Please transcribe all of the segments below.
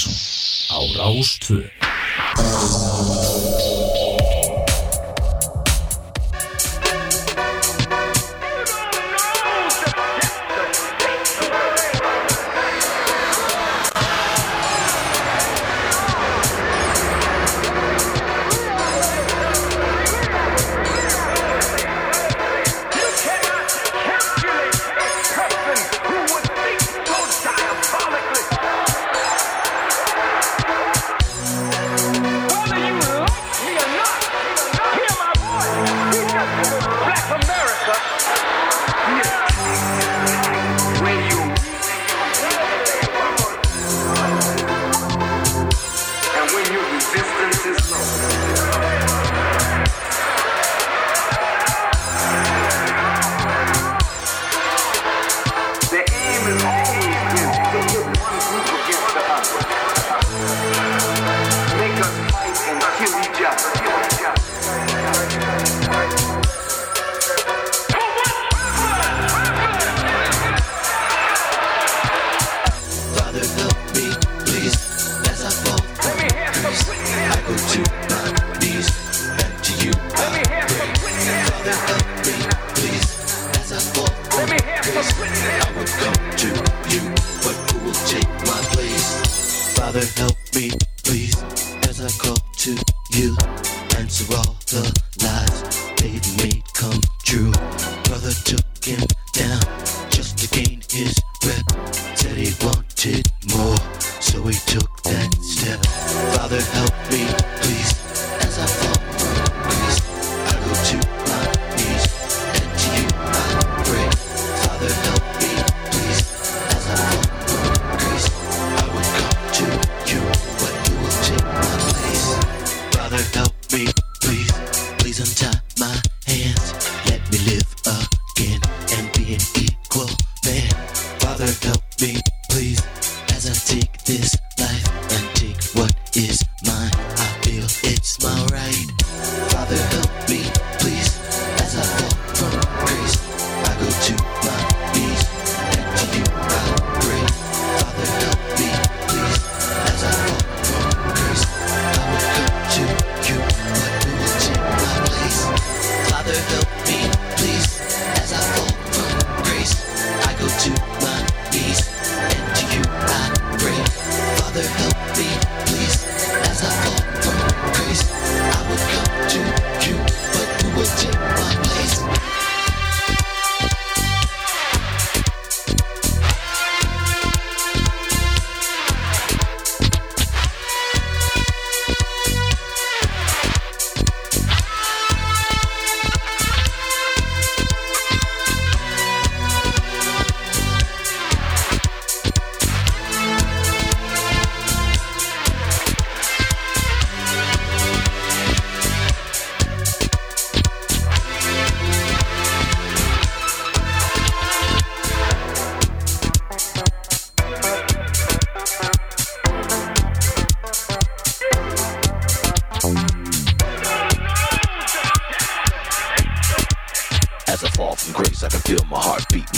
Helgason á Rástföð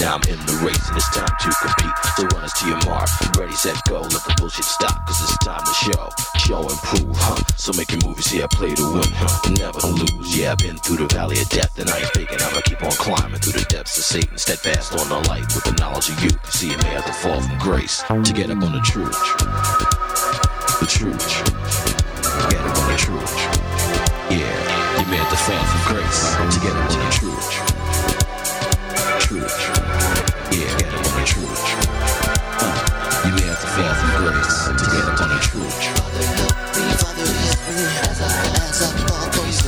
Now I'm in the race and it's time to compete. So run us to your mark. Ready, set, go. Let the bullshit stop. Cause it's time to show. Show and prove, huh? So make your movies, yeah, play to win, huh? Never to lose. Yeah, I've been through the valley of death and I ain't faking. I'ma keep on climbing through the depths of Satan. Steadfast on the light with the knowledge of you. See, you may have to fall from grace to get up on the truth. The truth. Get up on the truth. Yeah, you may have to fall from grace to get up on the truth. Yeah, get up on the church. Uh, you have to fall from grace to get up on the church. Father, help me, as I, fall grace.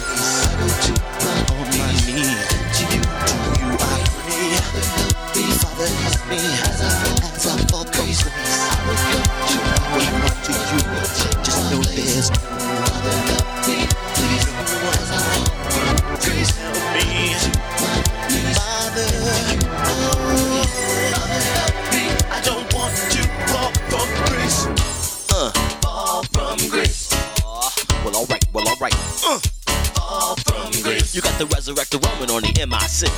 Father, help me, as I, as I fall from grace. I to you, I to you. Just know there's I sing.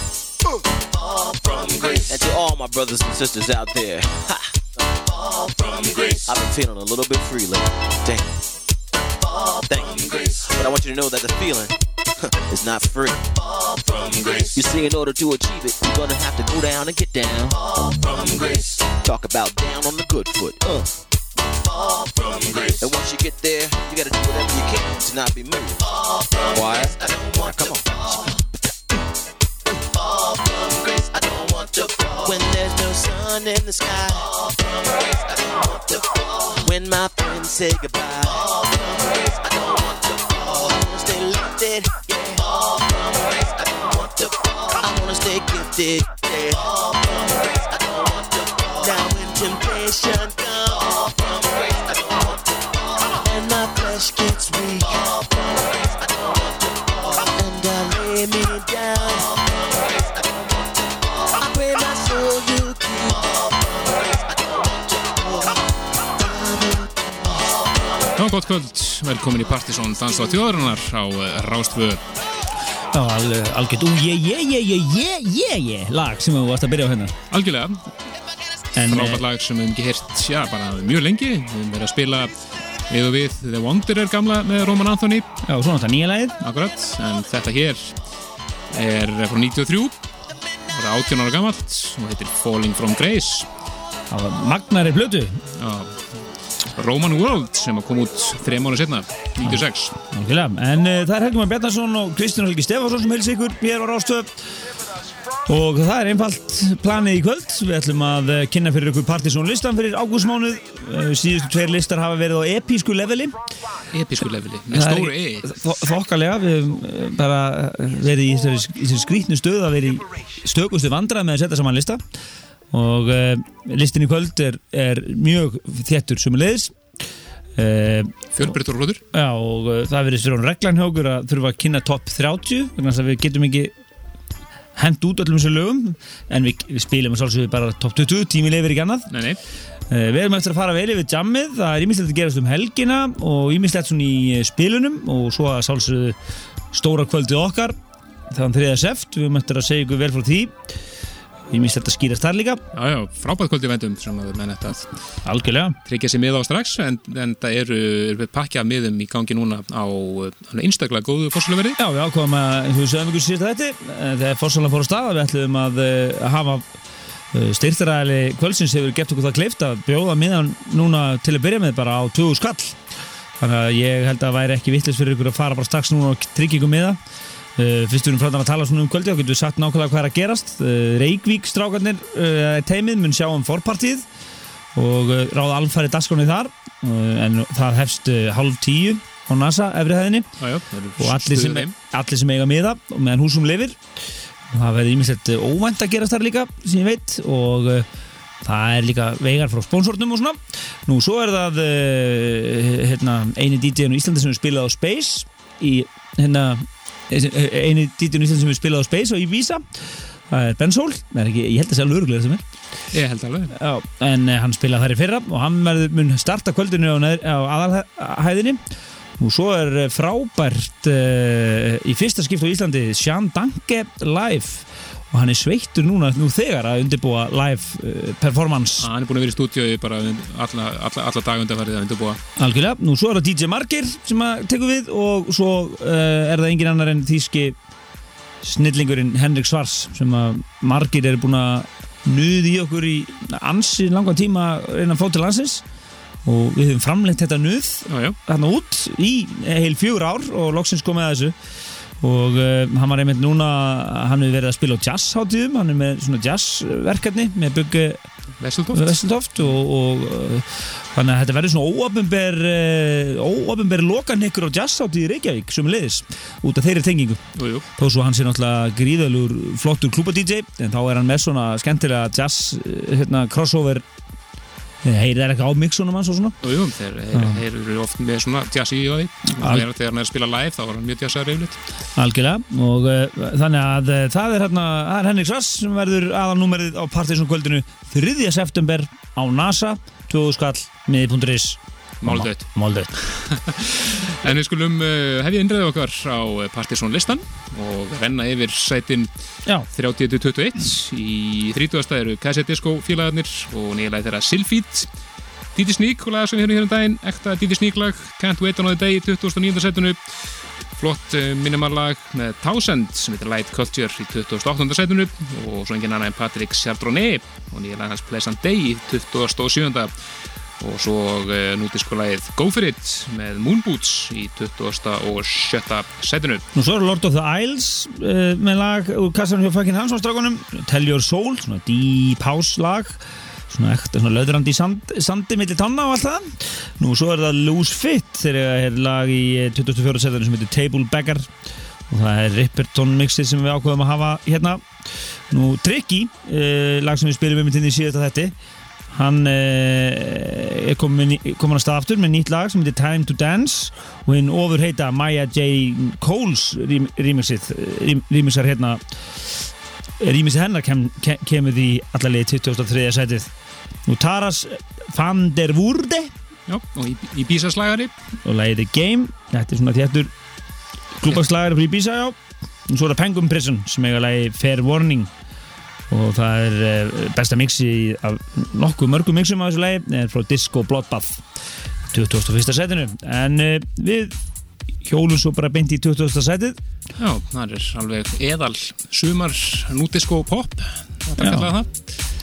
All from grace. And to all my brothers and sisters out there, ha. All from grace. I've been feeling a little bit free lately. Dang. All Thank you. Grace. But I want you to know that the feeling is not free. You see, in order to achieve it, you're gonna have to go down and get down. Talk about down on the good foot. Uh. And once you get there, you gotta do whatever you can to not be moved. Why? Come on. Fall from grace, I don't want to fall. When there's no sun in the sky. I don't want to fall. When my friends say goodbye. I don't want to fall. I wanna stay lifted, yeah. I don't want to fall. I wanna stay gifted, yeah. I don't want to fall. Now when temptation comes. And my flesh gets weak. Fall gott kvöld, velkomin í Partisón Dans á þjóðarinnar á eh, Rástfö Já, al, algjört, ú, ég, ég, ég, ég, ég, ég, ég, lag sem við varst að byrja á hérna. Algjörlega, En, frábært lag sem við hefum ekki heyrt, já, bara mjög lengi. Við hefum verið að spila við og við The Wanderer gamla með Roman Anthony. Eh, já, svona þetta nýja lagið. Akkurat, en þetta hér er frá 93 Það er 18 ára gamalt og heitir Falling from Grace. Það var Magnari Blötu. Já, Roman World sem að kom út þreja mánu setna, 96 Algjörlega. En uh, það er Helgumar Bjarnarsson og Kristján Helgi Stefansson sem helst ykkur hér á Rástöð. Og það er einfalt planið í kvöld. Við ætlum að uh, kynna fyrir ykkur Partisón listan fyrir ágústmánuð. Uh, síðustu tveir listar hafa verið á episku leveli. Episku leveli, með er stóru E þo- Þokkalega, við höfum uh, bara verið í þessari, skrítnu stöð að vera í stökustu vandrað með að setja saman lista og uh, listin í kvöld er, er mjög þéttur sem leiðis uh, Fjölbreyttur og flottur. Já, og uh, það verið sér án reglan hjá okkur að þurfa að kynna topp 30 vegna þess að við getum ekki hend út öllum þessu lögum en við, við spilum að sálsögðu bara topp 20 tími lifir ekki annað. Nei, nei, Við erum eftir að fara vel yfir jammið, það er ímislegt að gerast um helgina og ímislegt svona í eh, spilunum og svo að sálsögðu stóra kvöldið okkar þannig þriða seft, við erum eftir að segja ykkur vel frá því ímislegt að skýrast þar líka, já, já, frábært vendum að menn þetta að algjörlega. Tryggja sér miða á strax en, en það eru, pakki af miðum í gangi núna á einstaklega góðu fórsluverði Já, við ákvaðum að, sögum ykkur síðast að þetta þegar fórsalan fór á stað við ætlum að uh, hafa uh, styrtaræðili kvöldsins hefur gett okkur það kleift að bjóða miðan núna til að byrja með bara á 20 skall. Þannig að ég held að væri ekki vittlust fyrir ykkur að fara bara strax núna og tryggja ykkur miða fyrst við erum frá að tala svona um kvöldi og getum sagt nákvæmlega hvað er að gerast. Uh, Reykvík strákarnir uh, teimið mun sjá um forpartíð og ráða alfæri dagskráni þar. En það hefst hálf tíu á NASA efri hæðinni. Já, já, það eru og allir sem, allir sem eiga miða og meðan húsum lifir. Það verður ímislegt óvænt að gerast þar líka sem ég veit. Og það er líka vegar frá sponsornum og svona. Nú svo er það hérna, eini DJ-un í Íslandi sem er spilað á Space í hérna eini DJ-un í Íslandi sem er spilað á Space og í Visa. Það er Ben Sol, ég held að segja alveg sem er? Ég held alveg Já, en hann spilaði þar í fyrra og hann verður, mun starta kvöldinu á, neð- á aðalhæðinni. Og svo er eh, frábært uh, í fyrsta skipt á Íslandi Sean Danke live og hann er sveittur núna nú þegar að undirbúa live uh, performance. Ah, Hann er búin að vera í stúdíu bara alla, alla, alla dag undanfærið að undirbúa. Algjörlega, nú svo er það DJ Margir sem að tekur við og svo uh, er það engin annar en þýski snillingurinn Henrik Svars sem að Margir er búin að nuði í okkur í ansi langan tíma til landsins. Og við höfum framleitt þetta nuð þarna út í heil fjögur ár og loksins komið að þessu og uh, hann var einmitt núna hann hefur verið að spila á jazzháttíðum hann er með svona jazzverkefni með byggu Vesseltoft. Og, og uh, þannig að þetta verður svona óöfnber uh, óöfnber lokanekkur á jazzháttíð í Reykjavík sem liðis út af þeirri tengingu. Jú, jú, þó svo hann sé náttúrulega gríðalur flottur klúpa-DJ en þá er hann með svona skemmtilega jazz hérna, crossover heyrið er eitthvað á mixunum hans og svona. Jú, jú Þeir, eru oft með svona jazzy í því. Al- Þegar hann er að spila live þá var hann mjög jazzaður yfirleitt. Algjörlega. Og uh, þannig að uh, það er hérna, það er Henrik Svass sem verður aðalnúmerið á Partiðsson kvöldinu 3. september á NASA 2000 skall miði.is Máldautt Máldautt En við skulum uh, hefja innræðið okkar á Partisón listan og renna yfir sætin Já, 30-21 í 30. eru Cassette Disco félagarnir og nýjalega þeirra Sylfeed Didi Sneak og laga sem við höfum hér um daginn ekta Didi Sneak lag, Can't Wait Another Day í 2009. setinu flott uh, minimallag með Townsend sem heitir Light Culture í 28. setinu og svo engin annað en Patrick Chardonnay og nýja lag hans Pleasant Day í 27. og svo uh, nútiskulægið Go For It með Moonboots í 27. setinu. Nú svo er Lord of the Isles uh, með lag úr kassanum hjá Fucking Hansons dragunum Tell Your Soul, svona deep house lag. Svona ekta, svona löðrandi í sand, sandi millir tanna og allt það. Nú svo er það Loose Fit þegar það er lag í 24. setinu sem heitir Table Bagger og það er Ripperton mixið sem við ákveðum að hafa hérna. Nú Tricky, lag sem við spilum um í síðasta þetti hann uh, er komin, komin að stað aftur með nýtt lag sem heitir Time to Dance og hinn ofur heita Maya J. Coles rýmixið rýmixar hérna rýmixið hennar kem, kem, kemur því allarlega í 2003. setið nú Taras van der Wurde Já, og í, í bísaslagari og lagið The Game þetta er svona þéttur klúbakslagari fyrir bísa já og svo er það Penguin Prison sem eiga lagi Fair Warning og það er uh, besta mixi af nokkuð mörgum mixum af þessu lagi er frá Disco Bloodbath 2001. setinu. En uh, við hjólum svo bara beint í 20. setið. Já, það er alveg eðal sumar núdisko pop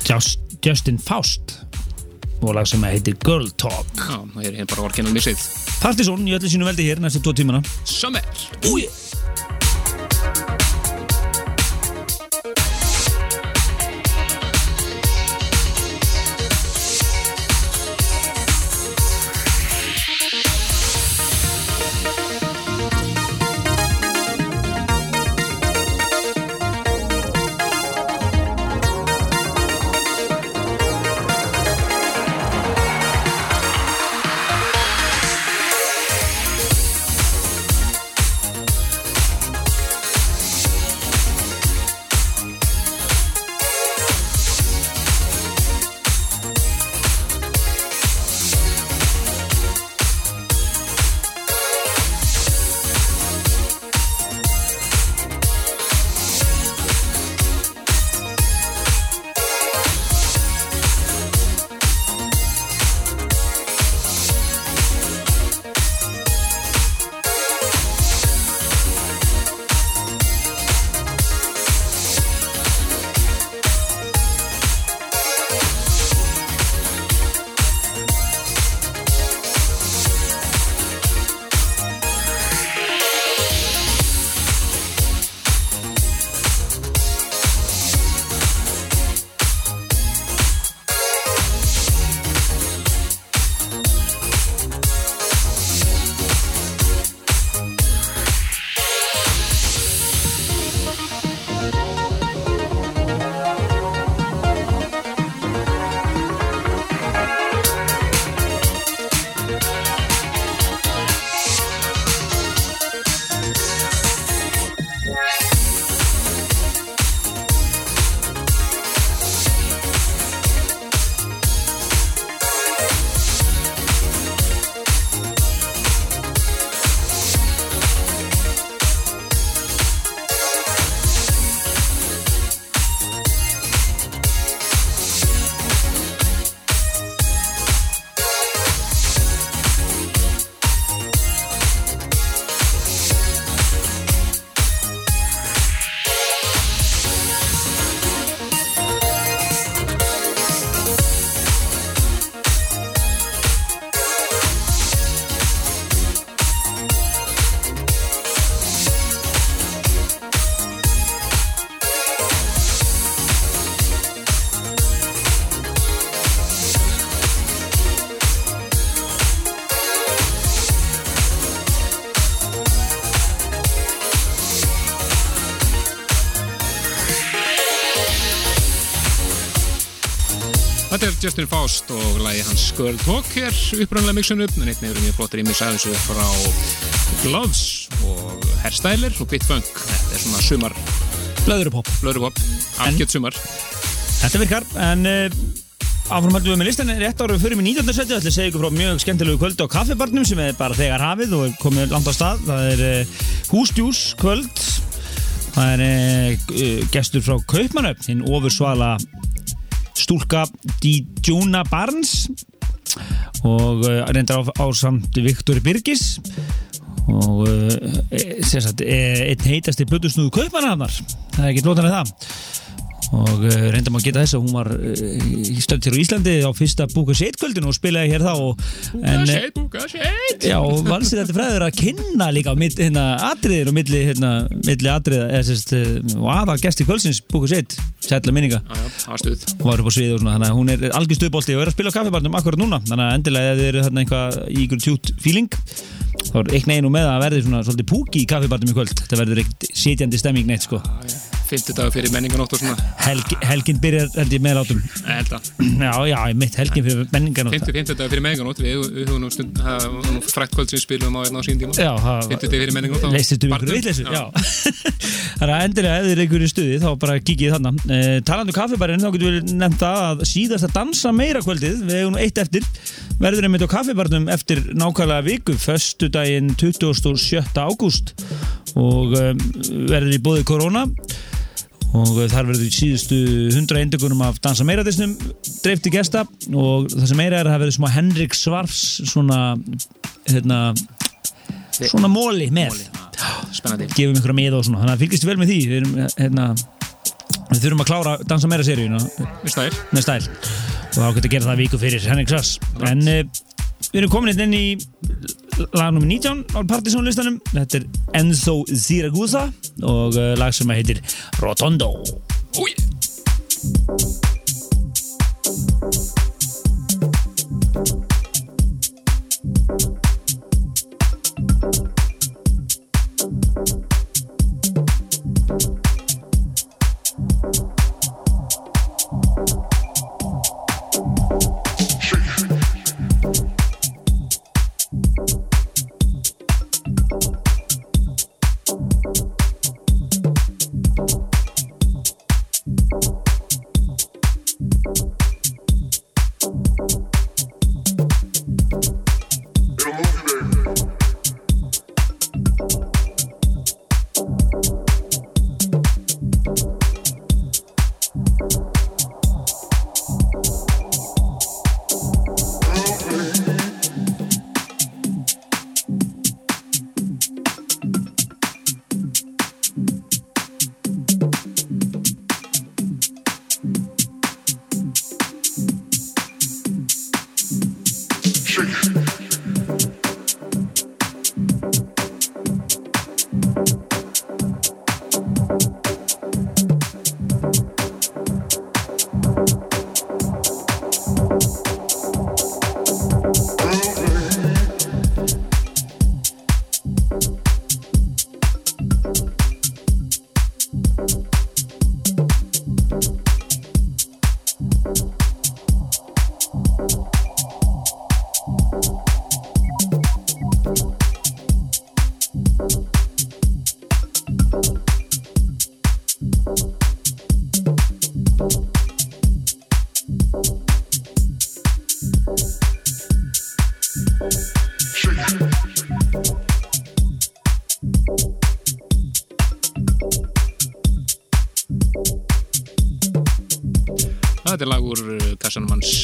Just, Justin Faust og lag sem heitir Girl Talk. Já, það er bara orginal mixið. Partisón í öllu sínu veldi hér næstu tvo tímana. Summer. Úi Þetta er Justin Faust og lagi hans Girl Talk hér upprannlega mixun upp en einnig eru mjög flottir ímis aðeins upp frá Gloves og Hairstyler og Bitfunk þetta er svona sumar Blöðurupop blöðurupop, algjört sumar. Þetta virkar, en uh, áframhaldum við með listan rétt ára fyrir mig 19. seti ætla að segja ykkur frá mjög skemmtilegu kvöldi á kaffibarnum sem er bara þegar hafið og er komið langt á stað. Það er uh, húsdjús kvöld. Það er uh, gestur frá Kaupmannöfn hinn ofursvala stúlka Dijuna Barnes og uh, reyndar á, á samt Viktor Birgis og uh, sagt, e, einn heitasti blöðusnúðu kaupmanahafnar það er ekki blótan af það og reyndar maður að geta þess að hún var uh, stönd á Íslandi á fyrsta Búka Seitkvöldinu og spilaði hér þá Búka seit, búka seit. Já, og valsið þetta fræður að kynna líka hérna, atriðir og milli, hérna, milli atriða, eða sérst, og aða gesti kvöldsins, búku sitt, sætla minninga. Já, já, það var stuð. Og var upp á sviði og svona, þannig að hún er algjör stuðbólti og er að spila á kaffibarnum akkurat núna, þannig að endilega þið eru þarna einhvað í ykkur tjút feeling þá er ekki neginu með að verði svona svolítið púki í kaffibarnum í kvöld, þetta verður ekkert sitjandi stemming neitt sko, Fyndu dagur fyrir menninganótt og svona. Helgi, helgin byrjar held ég meðlátum, Ég held að já, já, mitt helgin fyrir menningan Fyndu, fyndu dagur fyrir menninganótt Við við höfum nú stund Það var nú frækt kvöld sem við spilum á hérna á sín tíma. Já, það Fyndu dagur fyrir menninganótt leysist um ykkur vitleysu? Já. þannig að endilega ef þið er ykkur í stuði þá bara kikið þannig uh, talandu kaffibarinn þá getur við nefnt að síðast að dansa meira kvöldið við hefum nú eitt eftir verður einmitt á kaffibarnum eftir nákvæmlega viku föstudaginn 27. ágúst. Og um, verður í bóði korona og uh, þar verður í síðustu 100 eindegunum af dansa meira þessum dreifti gesta. Og það sem meira er að það verður smá Henrik Svarfs svona hérna svona móli með. Spennandi. Gefum ykkur að miða og svona. Þannig að fylgist vel með því. Við, erum, hérna, við þurfum að klára dansa meira stæðir með stæl. og þá getur að gera það viku fyrir Henrik Sass en uh, við erum komin hérna inn í lag nr. 19 á partysónlistanum þetta er Enzo Ziragusa og uh, lag sem heitir Rotondo Új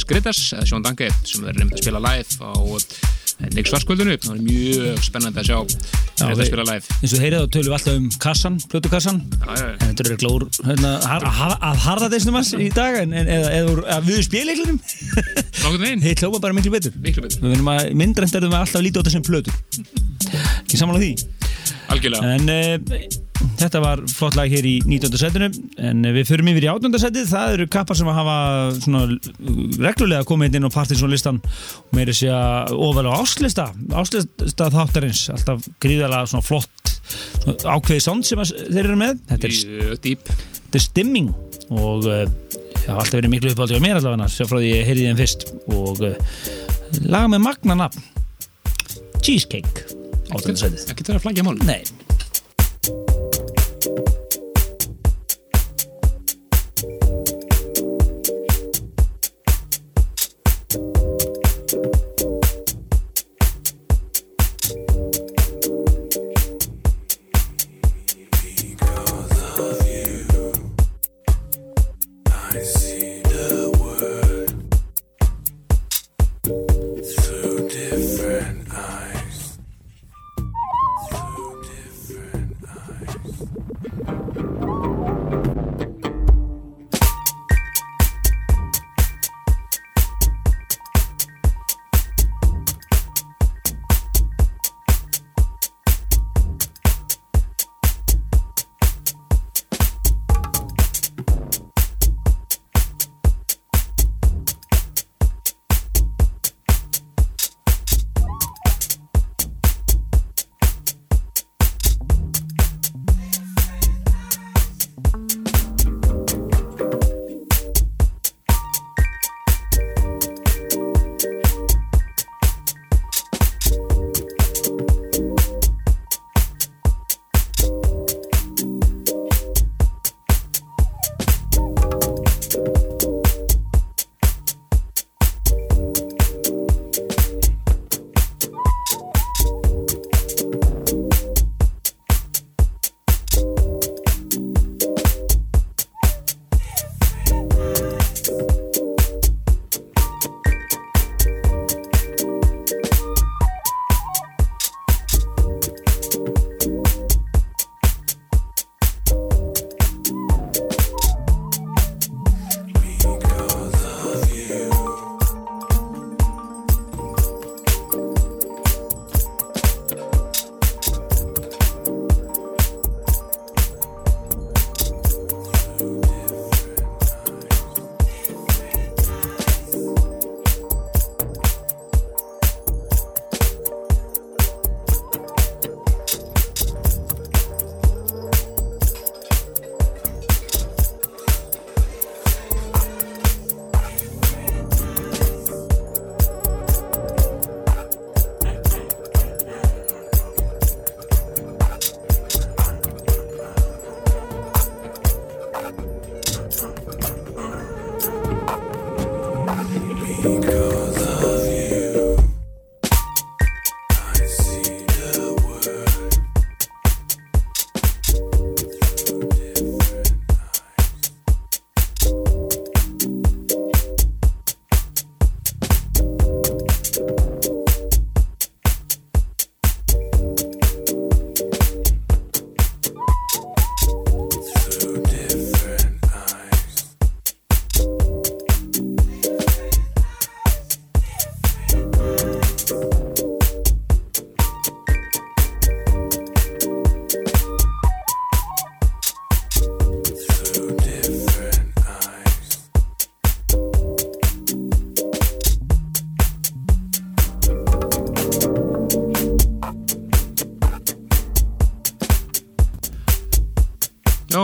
Skritas, eða Sjón Danke, sem er nefnd að spila live á Nick Svarskvöldinu. Það er mjög spennandi að sjá þetta að við- spila live. eins og heyrið þá tölum við alltaf um kassan, plötukassan Já, já, já. en þetta er glór hérna, har, har, að harða þessum hans í dag en, en, eða, eða, við veginn, þeir hljópa bara miklu betur miklu betur. við verðum að myndrænt erum við alltaf lítið á þessum plötur ekki saman á því Algjörlega. en uh, þetta var flott lag hér í 19. setinu en við förum yfir í 18. setið það eru kappar sem að hafa svona reglulega komið inn á partysónlistan og meiri sé að ofal á áslista áslista þáttarins alltaf gríðalega svona flott svona ákveði sound sem að þeir eru með þetta er, þetta er stimming og uh, það hafa alltaf verið miklu uppáldi á mér allavega sér frá því ég heyrði þeim fyrst og uh, lag með magna nafn Cheesecake 18. setið það að flagja mál. Nei I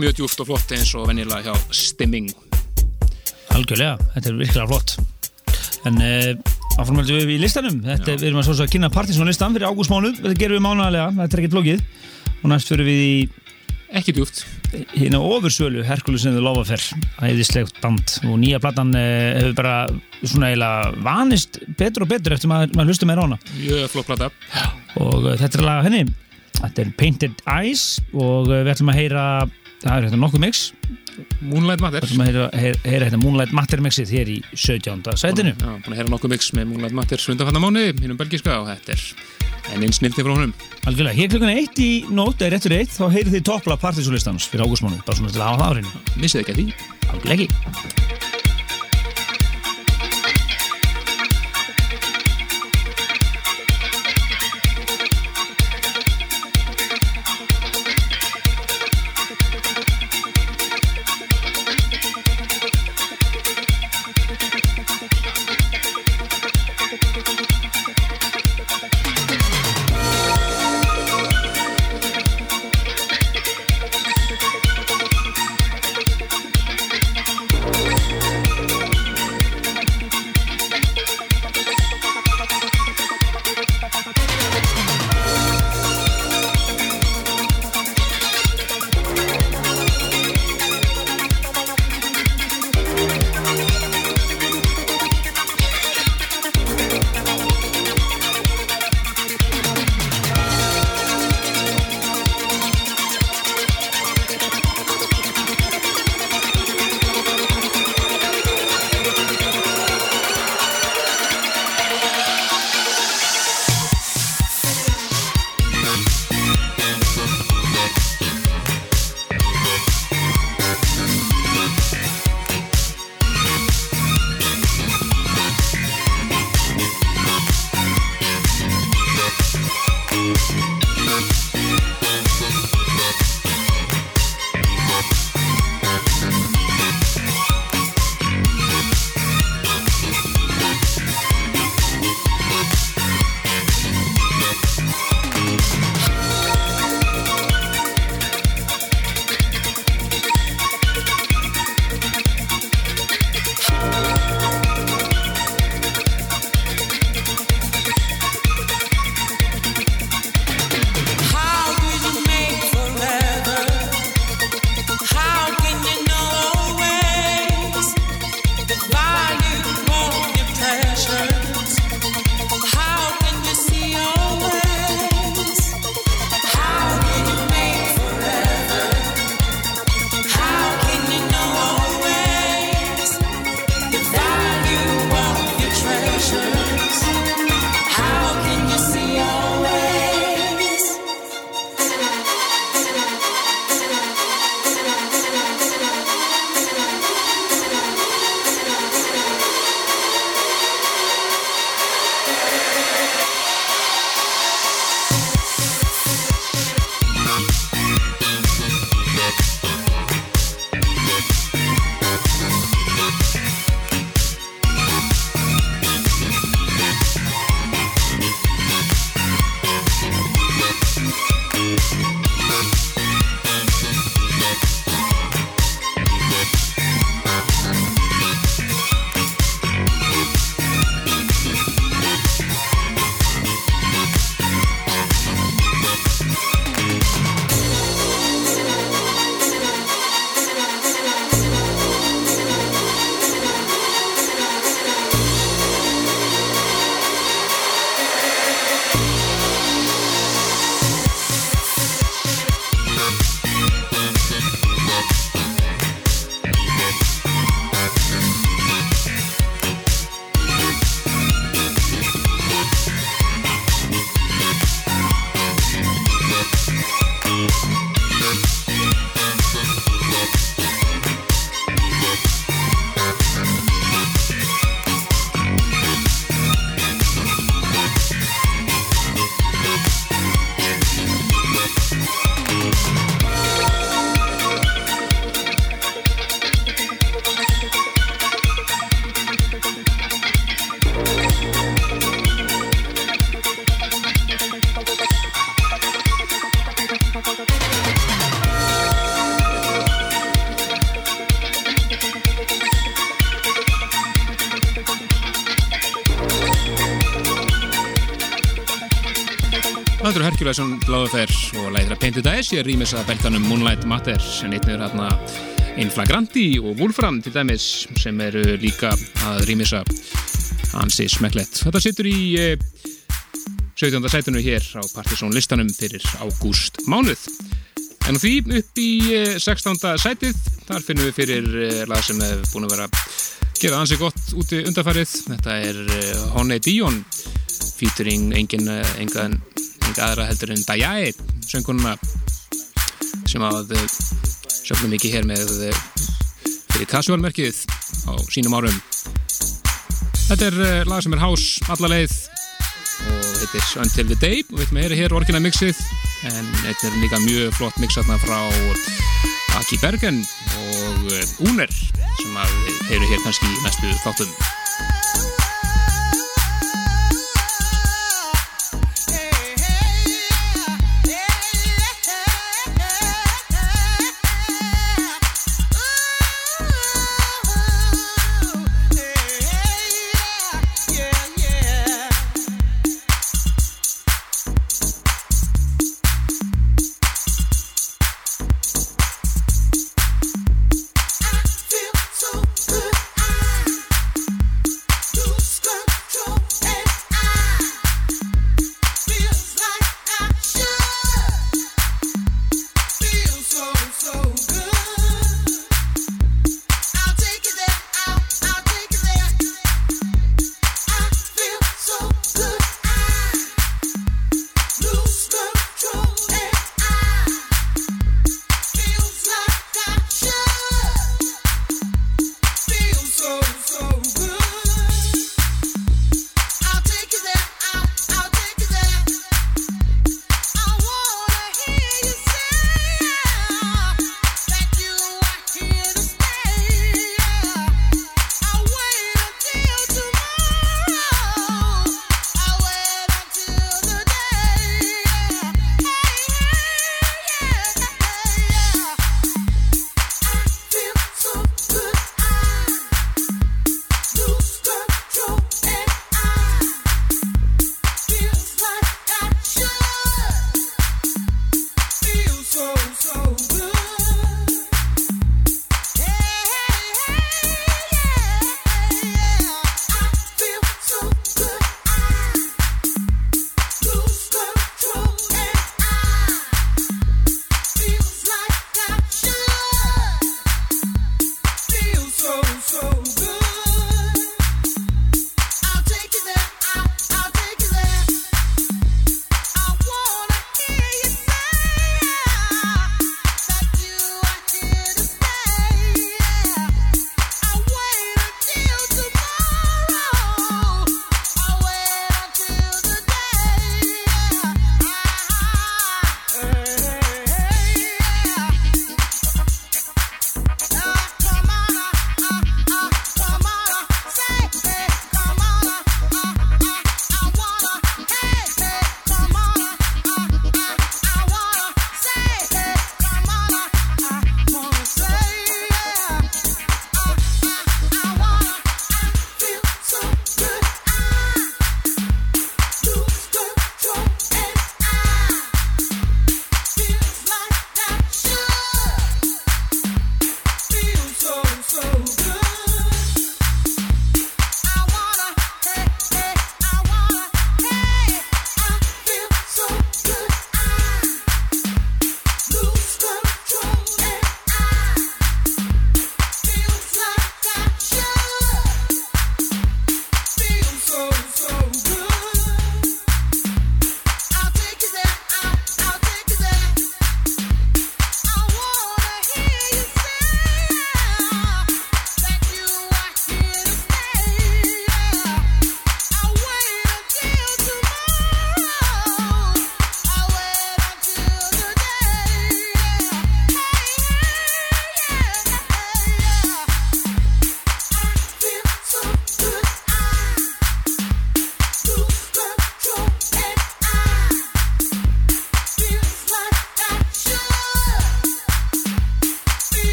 mjög djúft og flott eins og venjulega hjá Stimming. Algjörlega, þetta er virkilega flott. En uh, áframhaldum við í listanum. Þetta, Við erum að, að kynna Partisan listan fyrir ágústmánu Þetta gerum við mánaðarlega, þetta er ekkert flókið. Og næst fyrir við í Ekki djúft. hérna ofursölu Herkules in the Love Affair. Æðislegt band. Og nýja platan uh, hefur bara svona eiginlega vanist betur og betur eftir maður, maður hlustum meira á hana. Mjög flott plata. og uh, þetta er laga henni. Þetta er Painted Eyes. Og uh, við ætlum að heyra það er hérna nokkuð mix Moonlight Matter. við ætlum að heyra, hérna Moonlight Matter mixið hér í 17. sætinu Já, búin að heyra nokkuð mix með Moonlight Matter sundanfanna mánu, hinnum belgiska og þetta er enn einn snildi frá honum. algjörlega, hér klukkan eitt í nótt eða réttur eitt þá heyrið þið toppla partysólistans fyrir ágústmánu bara svona til að hafa það á hreinu Missið ekki að því. algjörlega ekki bláðu fær og læðir að peintu dæs ég rýmis að beltanum Moonlight Matter en einnig er hérna Inflagranti og Wolfram til dæmis sem eru líka að rýmisa hansi smeklett. Þetta sittur í eh, 17. sætunum hér á Partisón listanum fyrir ágúst mánuð. En því upp í eh, 16. sætið þar finnum við fyrir eh, lag sem hefur búin að vera gera ansi gott úti undarfærið. Þetta er Honey Dion featuring engin engan þýðing aðra heldur en Dajai söngununa sem að eh, sjöfnum mikið hér með eh, fyrir kasjálmerkið á sínum árum. Þetta er eh, lag sem er hás allaleið og heitir Until the Day og við erum hér orginal mixið en þetta er líka mjög flott mix aðna frá Aki Bergen og Úner sem að hefur hér kannski næstu þáttum.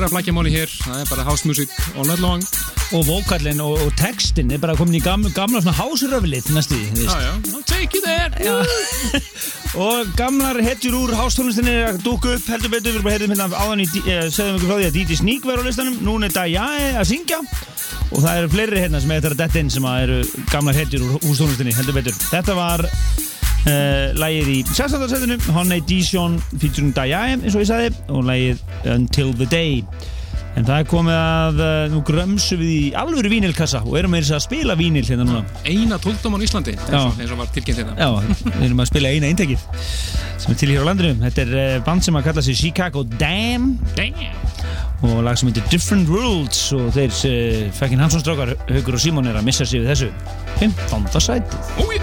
er að blækja máli hér, það er bara house music all night long. Og vokallin og, og textin er bara komin í gamla, gamla svona hásröflið næstu í take it there. Og gamlar hetjur úr hástónlistinni er að dúka upp heldur betur, við erum bara heyrðum hérna áðan í eh, segðum ykkur frá því að Díti Sník verður á listanum. Núna er Dajae að syngja. Og það eru fleiri hérna sem er þetta að detta inn sem að eru gamlar hetjur úr hástónlistinni heldur betur, þetta var uh, lægið í 16. setinu Honey Dijon featuring Dajae eins og ég sagði og lægið Until the Day en það er komið að uh, nú grömsu við í alvöru vínilkassa og erum þess að spila vínil hérna núna Eina tóldóman í Íslandi eins og, eins og var tilkynnt hérna Já, við erum að spila eina eintekið sem er til hér á landinu. Þetta er eh, band sem að kalla sig Chicago Damn Damn og lag sem heitir Different Worlds og þeir uh, fekkin Hansson strákar Haugur og Símon er að missa sig við þessu 15. sætið. Úi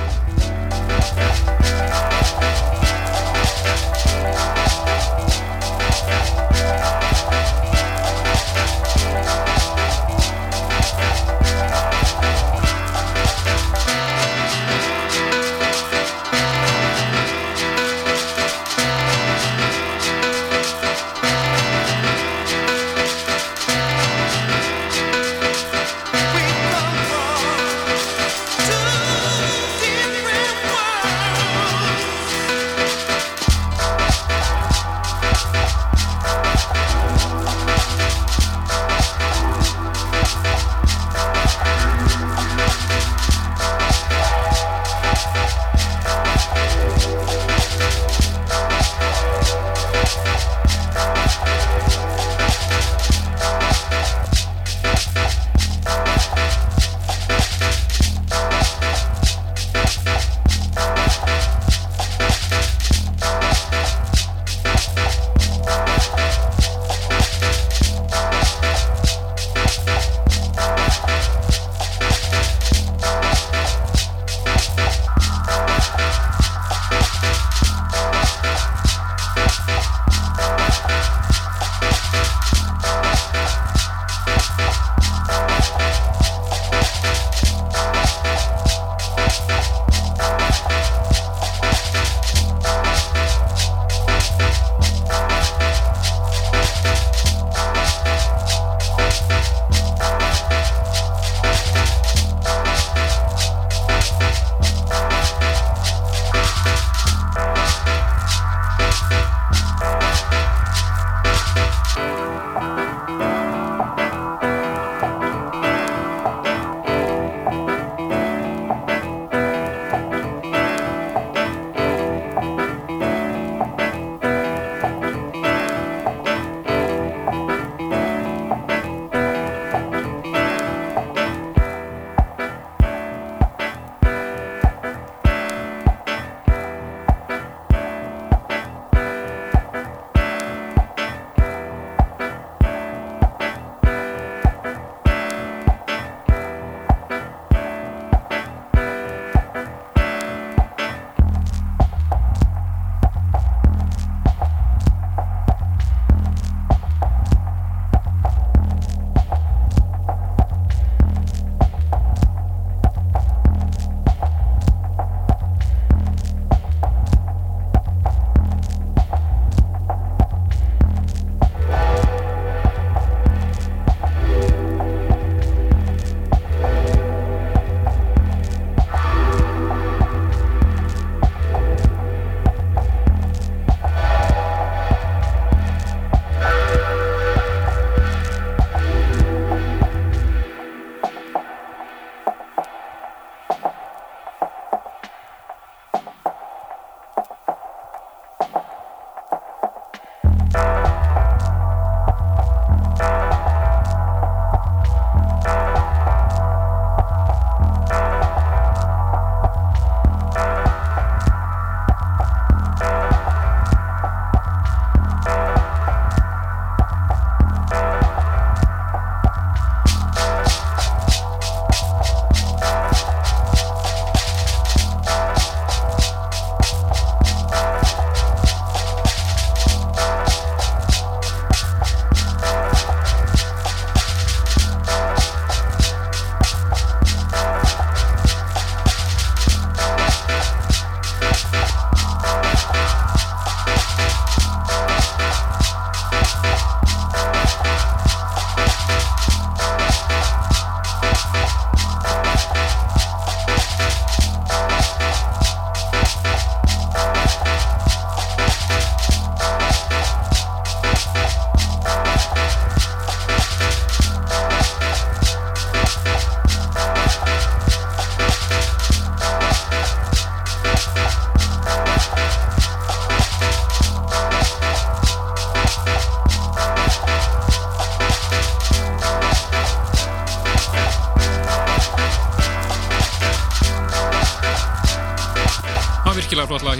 We come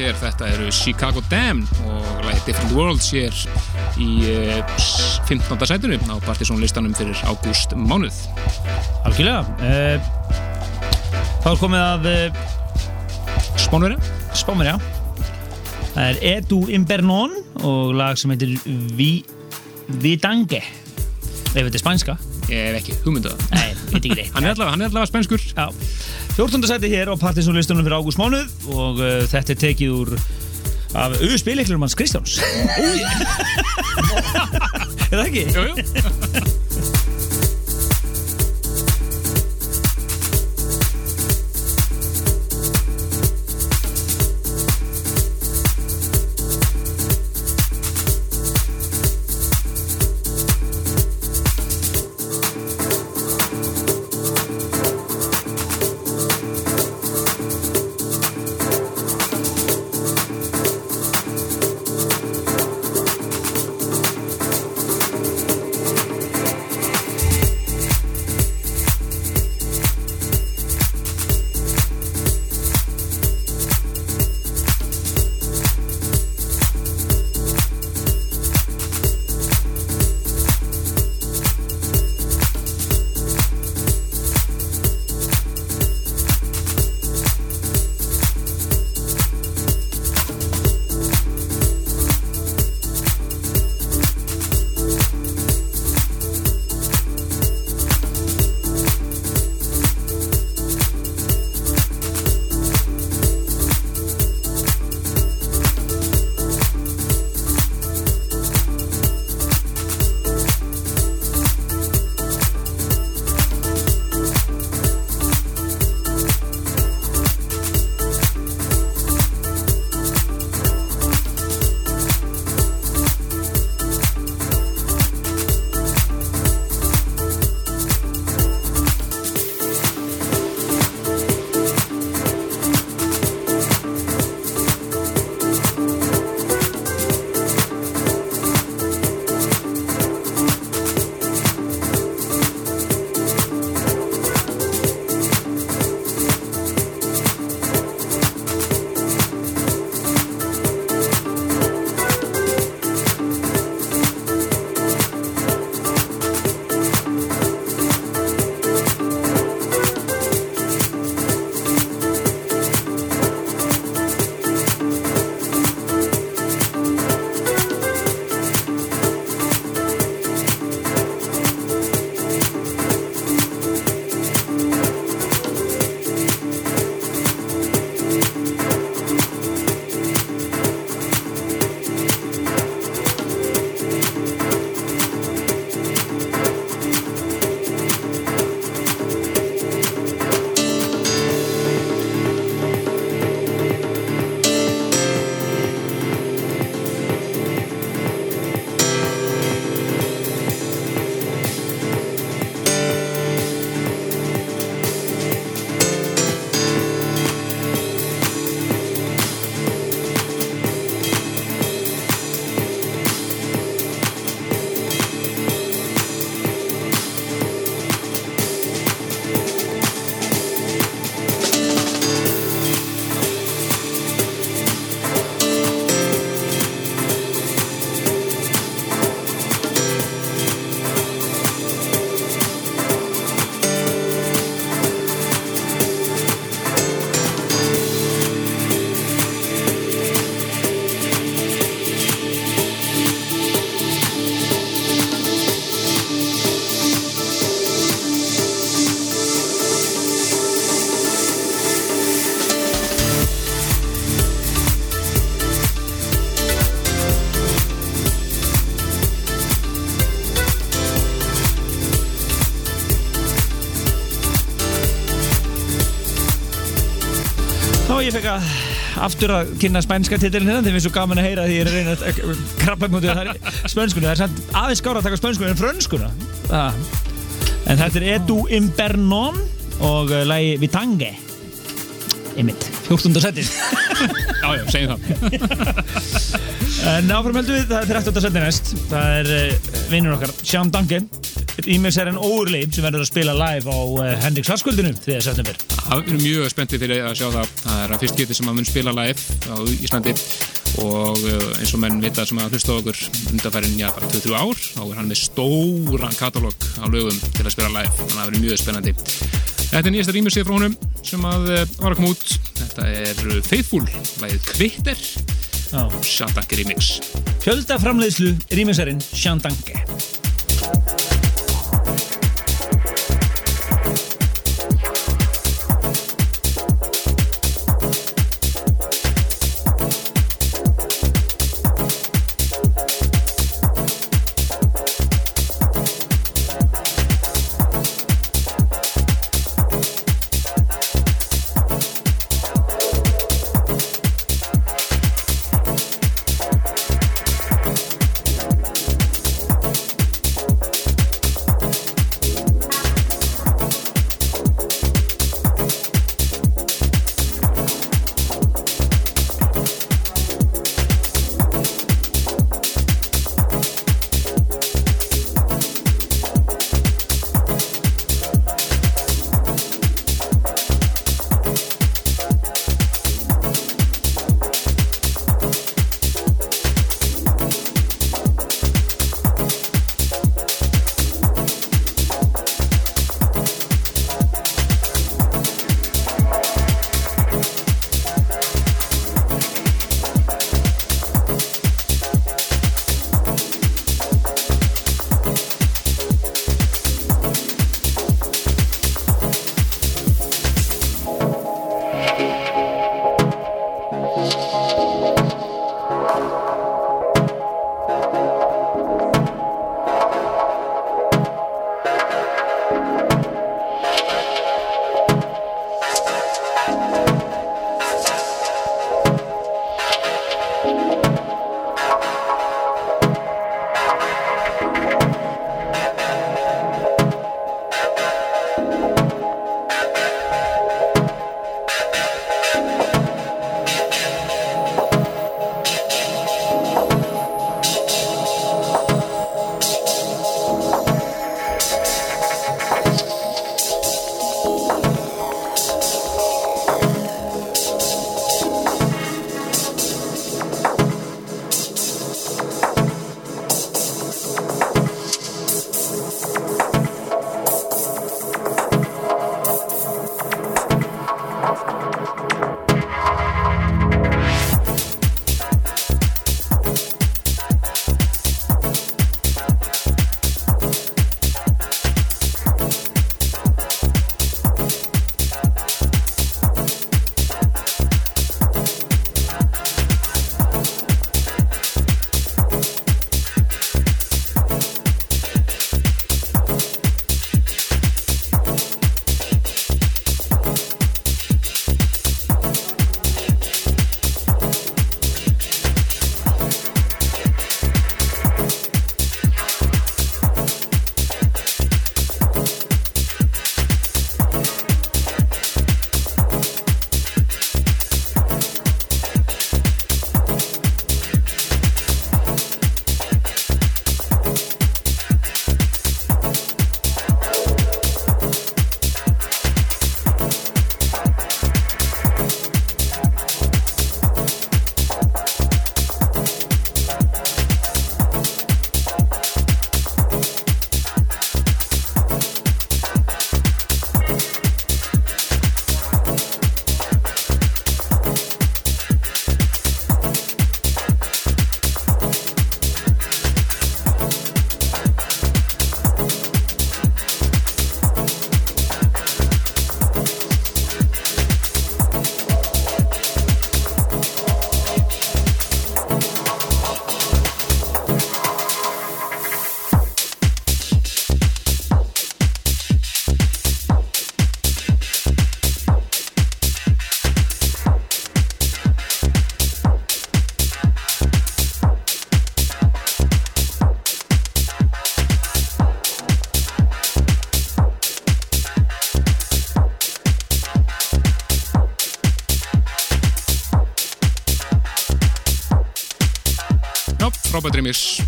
hér. Þetta eru Chicago Damned og lagi Different Worlds hér í uh, 15. sætunum á Partizón listanum fyrir ágúst mánuð. Algjörlega uh, Þá er komið að uh, Spánverja? Spámverja Það er Edu Imbernon og lag sem heitir Vi, Vidange Ef þetta er spænska Ég hef ekki hugmyndu það. Nei, ekki Hann er allavega, hann er allavega spænskur. Já, 14. seti hér á Partiðsónlistunum fyrir ágúst mánuð og uh, þetta er tekið úr af auðu spiliklunum hans Kristjáns Er það ekki? Jú, jú. Að aftur að kynna spænska titilin hérna, þeim er svo gaman að heyra því ég er að reyna að krabba mútið það er spönskuna, það er samt aðeins skára að taka spönskuna en frönskuna ah. en þetta er Edu Imbernon og uh, lagi Vitange einmitt, 14. setið Já, já, segjum það. en áfram heldur við, það er 13. setið næst það er uh, vinnur okkar, Sean Duncan rýmisærin Óurli sem verður að spila live á uh, Hendrix Harskvöldinu 3. september. Það er mjög spenntið fyrir að sjá það. Það er að fyrst getið sem að mun spila live á Íslandi og uh, eins og menn vita sem að hlusta okkur undanfærin, já, bara 23 ár, þá er hann með stóran katalóg á lögum til að spila live, þannig að það verður mjög spennandi. Þetta er nýjasta rýmisið frá honum sem að uh, var að koma út. Þetta er Faithful, lægið Kvitter. Shadak Remix. Fjölda framleiðslu rýmisærin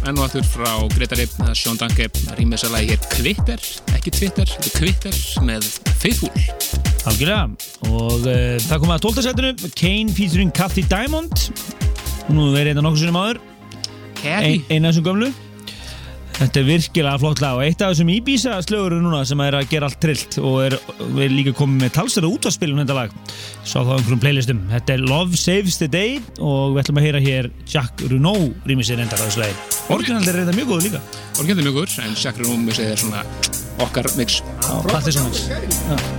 enn og aftur frá Gretari það er Sean Danke rýmis að lagi hér Twitter ekki Twitter, er Twitter með Faithful Algjörlega. Og uh, það kom að 12. setinu Kane featuring Cathy Diamond. Nú verið þetta nokkuð sinni maður Kathy ein, eina þessum gömlu. Þetta er virkilega flott lag og eitt af þessum Ibiza slögur núna sem er að gera allt trillt og er, við erum líka komið með talsverða útvarspilun þetta lag. Sá það á einhverjum playlistum. Þetta er Love Saves the Day og við ætlum að heyra hér Jack Renault rýmisir endar á þessu lagi Orginal er þetta mjög góð líka. Orðgjandi mjög góður en Rúmi segir svona okkar mix. Allt er svona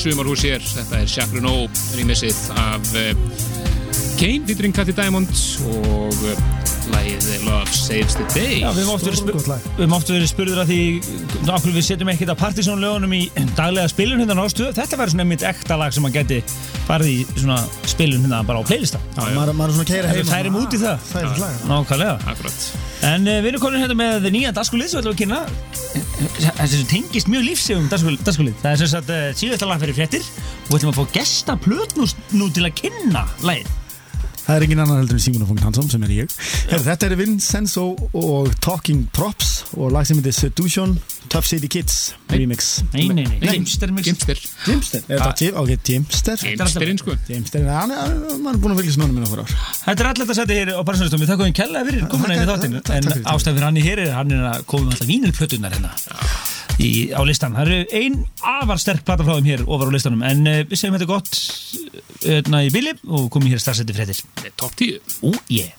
sumarhús hér. Þetta er Chakra No rýmissið af uh, Kane, featuring Cathy Diamond og uh, lagið Love Saves the Day. Já, við höfum oft verið, lag. spurður að því okkur við setjum ekkert að partysónlögunum í daglega spilun hérna á stöð. Þetta væri svona mitt ekta lag sem að geti farið í svona spilun hérna bara á playlista. Já, Maður, maður er svona að keira heima færum út í það. Það er slag Nákvæmlega. akkurat. En uh, við erum komin hérna með nýjan dagskulið sem við ætlum að kynna sem tengist mjög lífsegum dagskulið. Það er sem sagt uh, síðasta lag fyrir fréttir og við ætlum að fá gesta plötnús nú til að kynna lagið. Það er engin annan heldur en Simon Fong Hansson sem er ég. Her, Þetta er Vincenzo og Talking Props og lag sem heitir Seduction Tough City Kids remix Nei, nei, nei. Gimster. Gimster. Jimster Er þetta Jim? Ok, Jimster Gimsterinn, sko. Jimster, hann er, er búin að fylgjast með honum minn okkur ár Þetta er alltaf að setja hér á Barnsonustum. Við þakkum við kella fyrir komuna inn í Takk- þáttinu. En fyrir ástæðan fyrir hann í hér er hann er að koma alltaf vínilplötunar hérna í, á listan. Það eru ein afar sterk plata frá þeim hér ofar á listanum. En uh, við segjum þetta gott hérna í bili og komum hér starfsetti fréttir. Top 10. Ú, ég.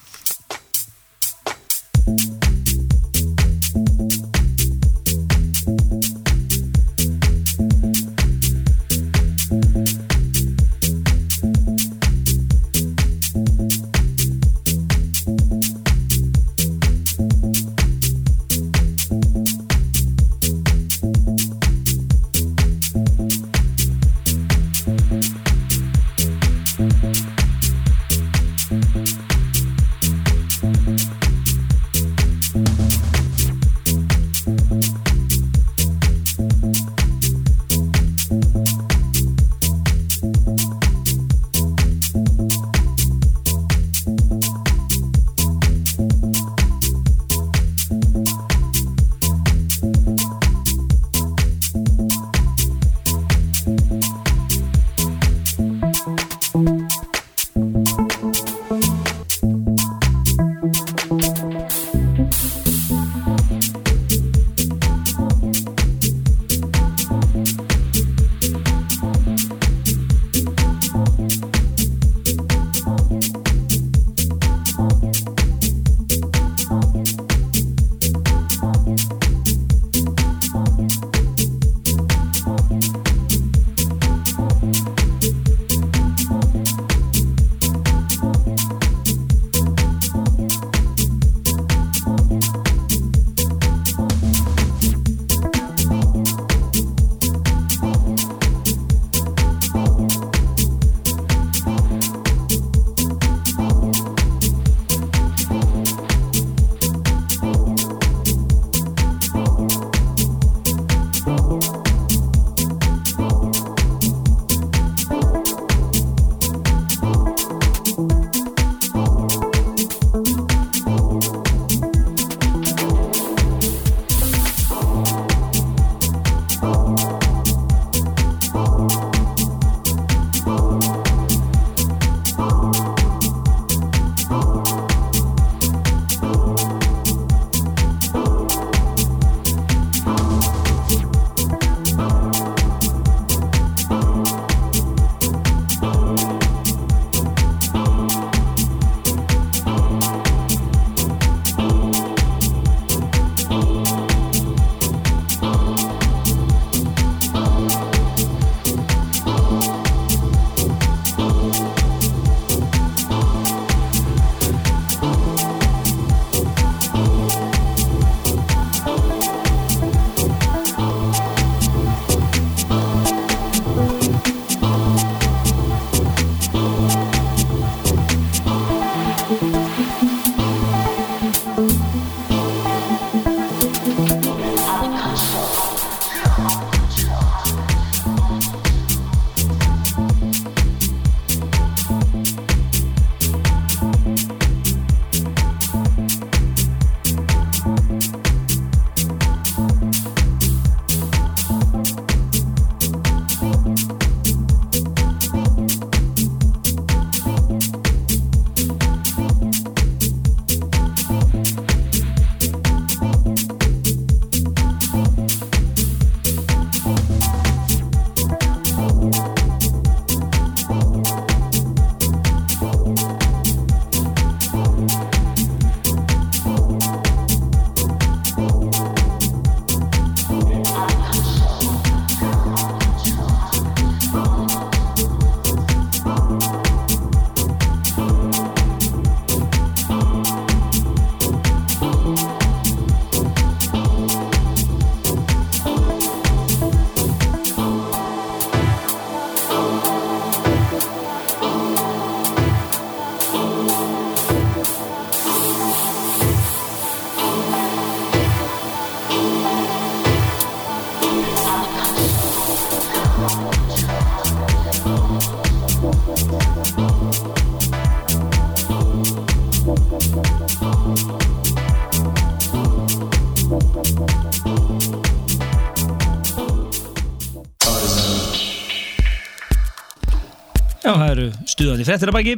Stuðandi fréttir að bæki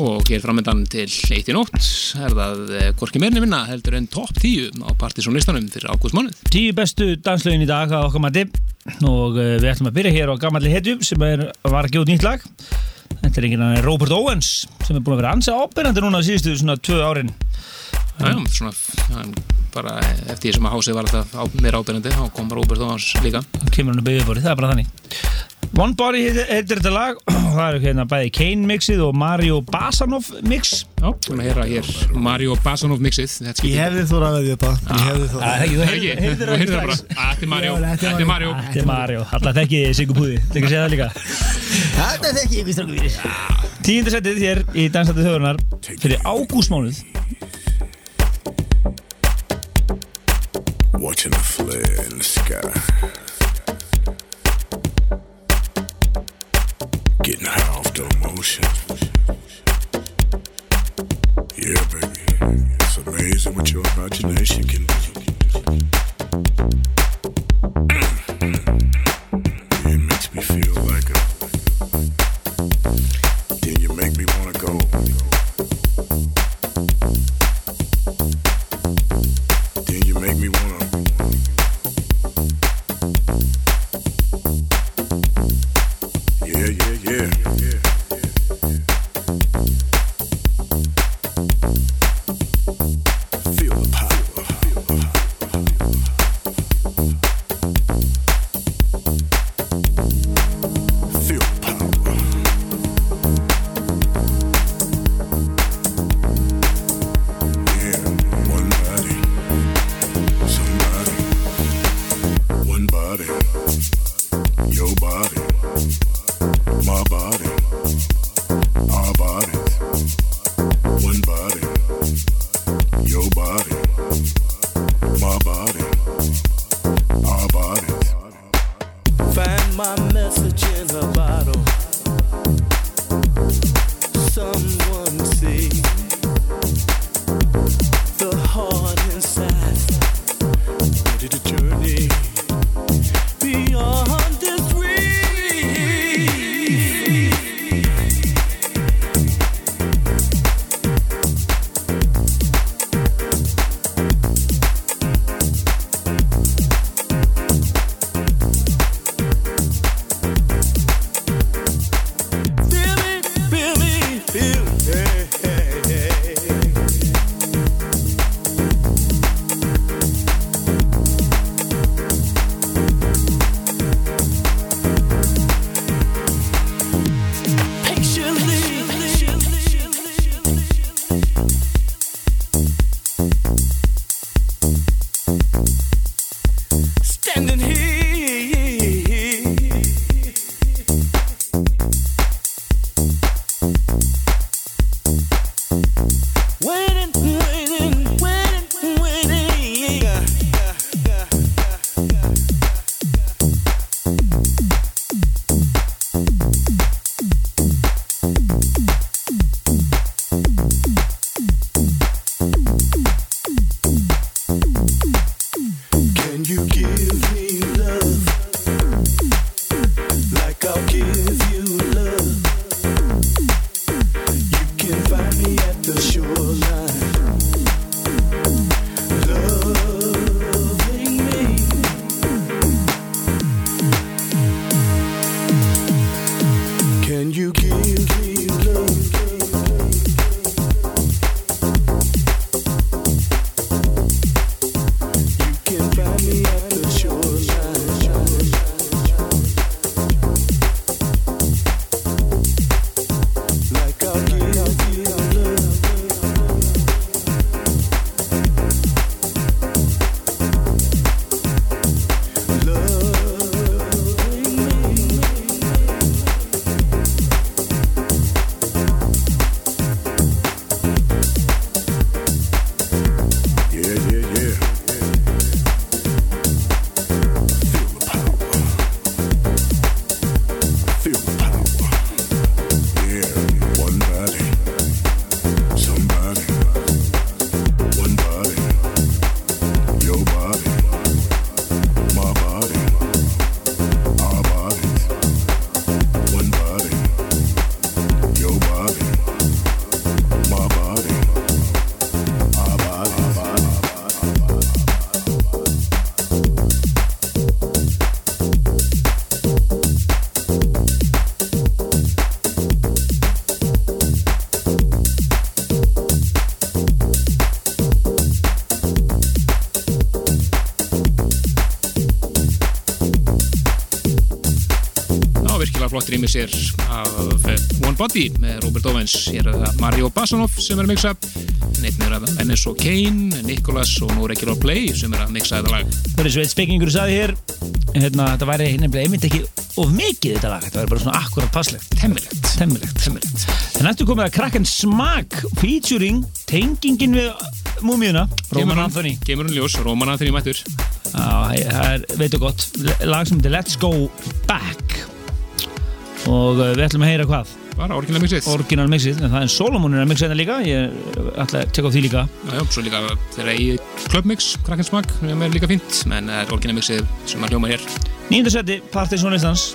Og hér framöndan til eitt í nótt er það eh, hvorki meirni minna heldur en topp 10 á partysónlistanum fyrir ágústmánuð. Tíu bestu danslögin í dag að okkar mati. Og uh, við ætlum að byrja hér á Gamalli Hetju sem er, var að gefa út nýtt lag. Þetta er annar en Robert Owens sem er búin að vera ansið ábyrjandi núna síðustu svona tvö árin. Já, svona hann bara eftir því sem að hásið var alltaf á, meira ábyrjandi þá kom Robert Owens líka. kemur hann að byggja fóri, það er bara þannig. One Body heitir þetta lag það eru hérna bæði Kane mixið og Mario Basanov mix Já, svona að heyra hér Mario Basanov mixið. Þetta Ég hefði þóra að veðja þetta Ég hefði er þú er þú bara. Að, Þetta er Mario, þetta er þetta er Mario. Þetta er Mario, alltaf þekki Sigur Púði, þetta ekki að segja það líka Þetta þekki ég, Kristján Guðri Tíundasettið hér í Dansættu þjóðunar fyrir ágústmánuð Watching the flare in the sky. Getting high off the emotion. Yeah, baby. It's amazing what your imagination can do. Flott rýmisir af eh, One Body með Robert Owens. Hér er það Mario Basanov sem er að mixa. Neitt er að Ennis og Kane Nicholas og nú Regular Play sem er að mixa þetta lag. Það er sveit spekingur sagði hér hérna, þetta væri nefnilega einmitt ekki of mikið þetta lag, þetta væri bara svona akkurat passlegt. Temmilegt Temmilegt Temmilegt Það nættu komið að krakken smak featuring tengingin við múmiðuna Roman Anthony. Kemur hún ljós, Roman Anthony mættur. Það er, veitu gott lag sem heitir Let's Go Back og uh, við ætlum að heyra hvað? Bara orginal mixið. Orginal mixið, en það er Solomon er að mixa þetta líka ég ætla að tjekka á því líka. Já, já, svo líka þeirra í Clubmix, krakkensmak, sem er líka fínt, menn það er orginal mixið sem að hljóma hér. Nýjunda seti, Partisan listans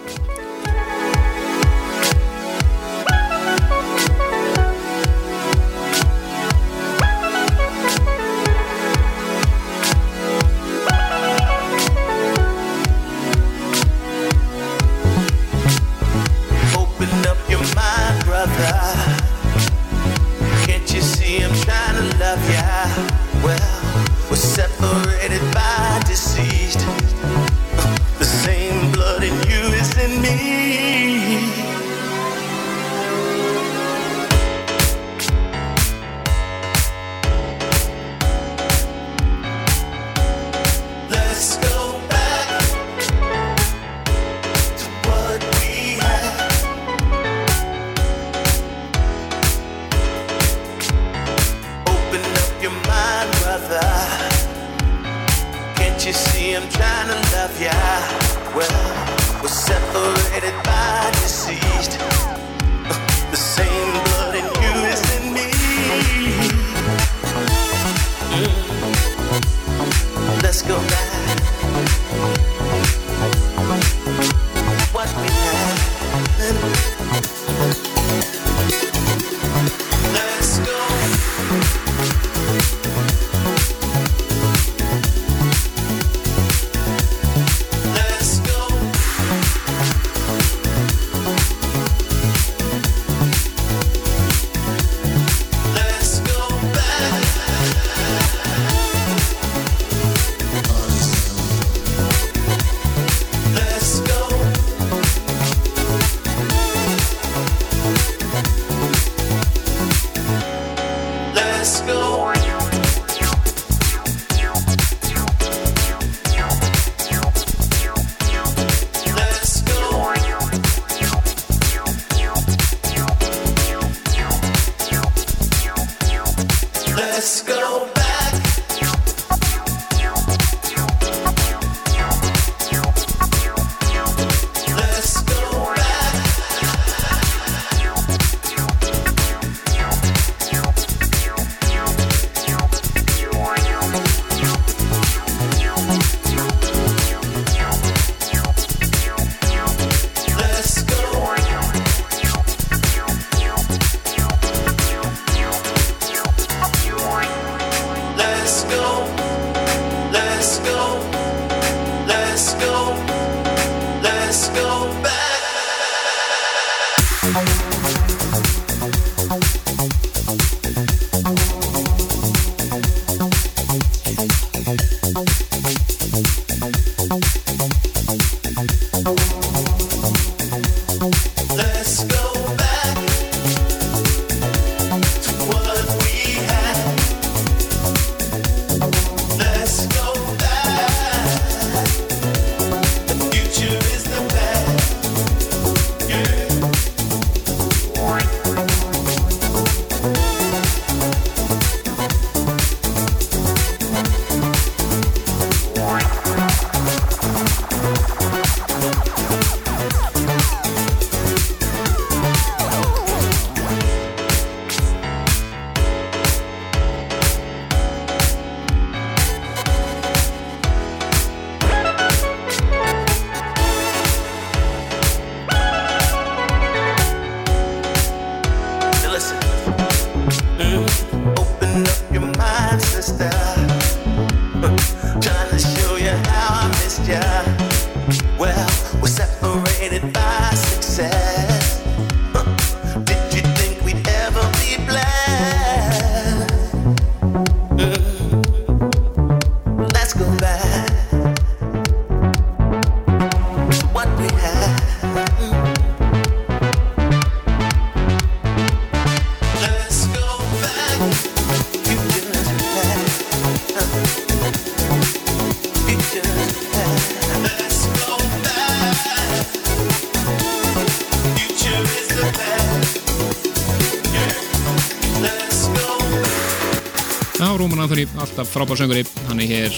alltaf frábær sönguri hann er hér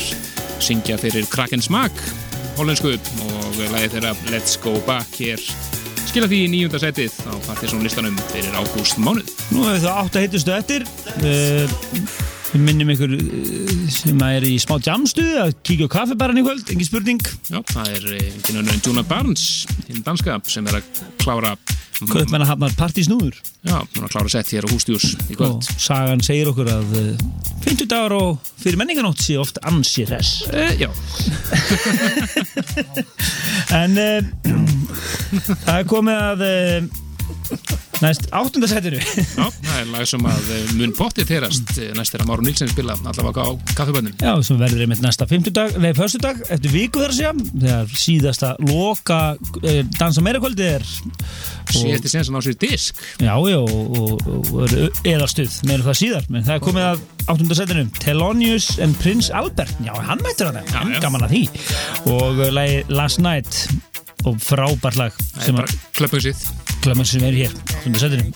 syngja fyrir Kraken Smack, hollensku og lagið þeirra Let's Go Back hér. Skila því í nýjunda setið á Partiðsson listanum fyrir ágúst mánuð. Nú hefur það átt að heitustu eftir. Uh, Við minnum ykkur uh, sem er í smá jamstuði að kíkja á kaffibaran í kvöld, engin spurning. Já, það er ekki náttúrulega Juna Barnes hinn danska sem er að klára Kaupmenn að hafna partísnúður Já, hún er að klára sett hér á hústjús í kvöld. Og sagan segir okkur að uh, 50 dagar og fyrir menninganótt sé oft ansi hress. E, Já, En uh, það er komið að uh, næst áttundasætinu já, það er lag sem að eh, mun pottið terast næst að Máru Nilsen spila allavega á kaffibönnum Já, sem verður einmitt næsta 50 dag, nei, dag, eftir viku þar að segja, þegar síðasta loka uh, dansa meira kvöldi er. Síðasti sen sem á sér disk. Já, já, og, og, og eða stuð meira það síðar, menn það er komið að áttundasætinu, Thelonious and Prince Albert. Já, hann mættur hann, hann já. gaman að því. Og uh, lagi Last Night og frábært lag Það sem er að bara klöppugsið klemur sem er hér, áttundasætinu I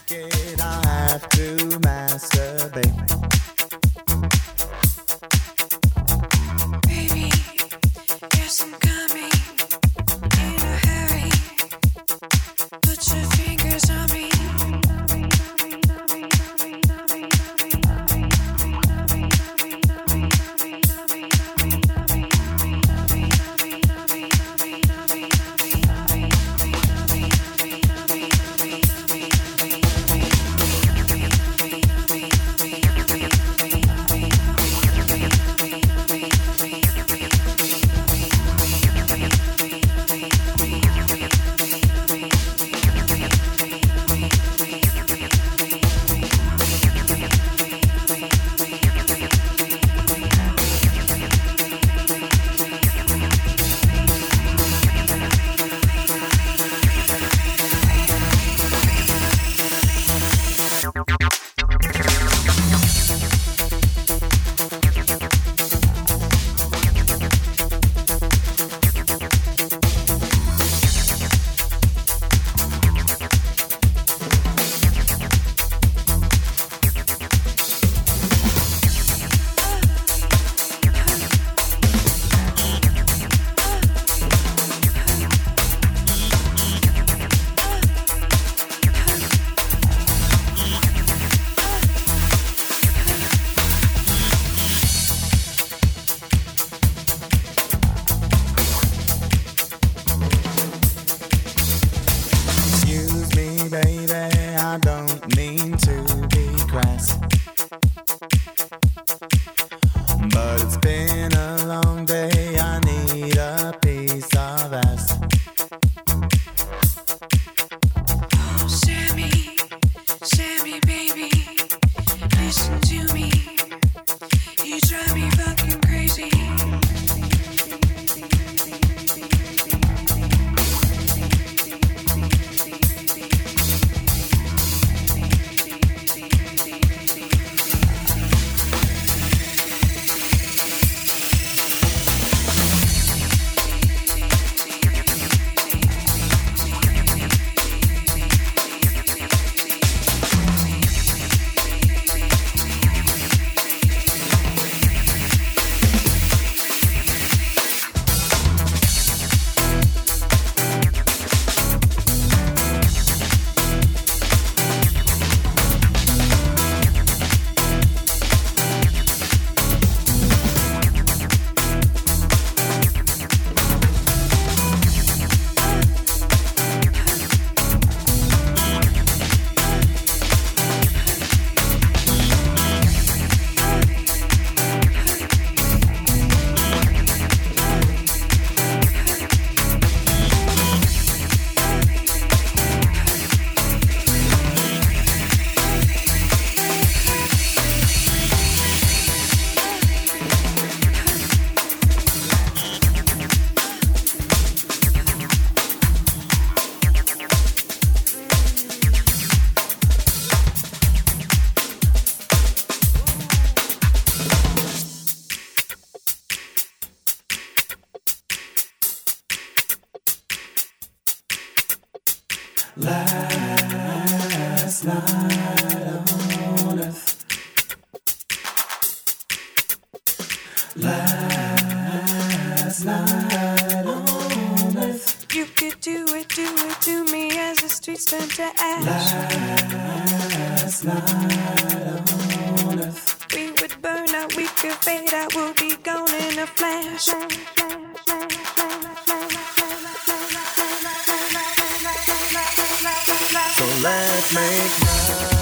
make love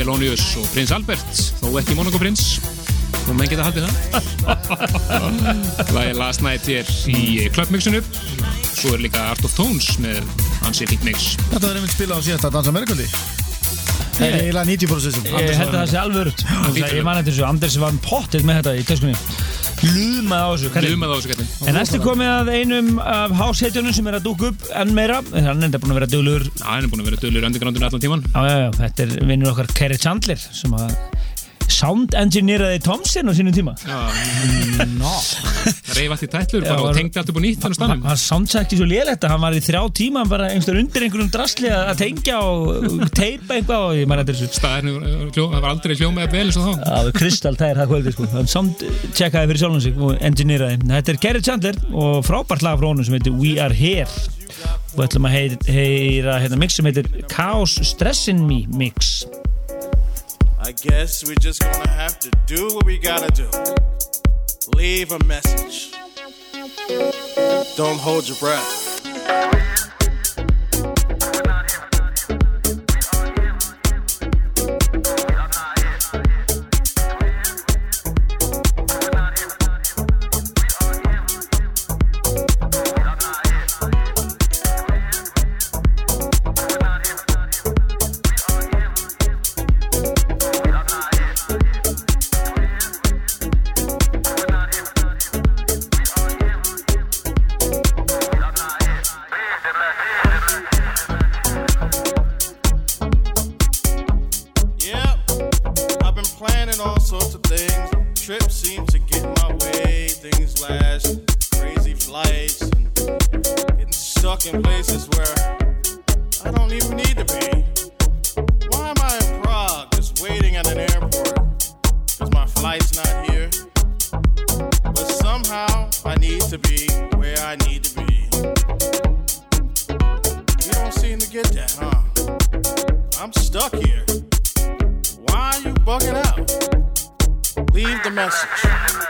Thelonious og Prins Albert, þó ekki Monaco Prins. Og menn geta haldið það. Lagi Last Night hér í klubbmixinu svo er líka Art of Tones með hansi fík mix. Þetta var einmitt spila á Dansa Það er eiginlega 90% Ég held að það sé alveg örugt. Ég man eftir þessu, Anders var pottið með þetta í töskunni Lumað á þessu kallinn. Lumað á þessu kallinn. En næstu komið að einum af hásheitjunum sem er að dúka upp enn meira Hann er enda búin að vera duglugur Já, hann er búin að vera dölur undergroundinu allan tíman Já, já, já, þetta er vinnur okkar Kerry Chandler sem að sound engineeraði Tomsin á sínum tíma no. Reif allt í tætlur bara og tengdi allt upp á nýtt þannig Hann stannum hann soundcheckti svo lélegt að hann var í þrjá tíma bara einhver undir einhverjum drasli að að tengja og teipa eitthvað og ég man eftir þessu. Staðinu, það var aldrei hljómaði vel eins og þá. Það var kristalltæðir það kvöldi sko. Hann soundcheckaði fyrir sjálfum sig og engineeraði. Þetta er Kerry Chandler og frábært lag frá honum sem heitir We Are Here. Og við ætlum að heyra, heyra hérna, mix sem heitir Chaos Stress in Me Mix. I guess we're just gonna have to do what we gotta do. Leave a message. Don't hold your breath. Stuck here. Why are you bugging out? Leave the message.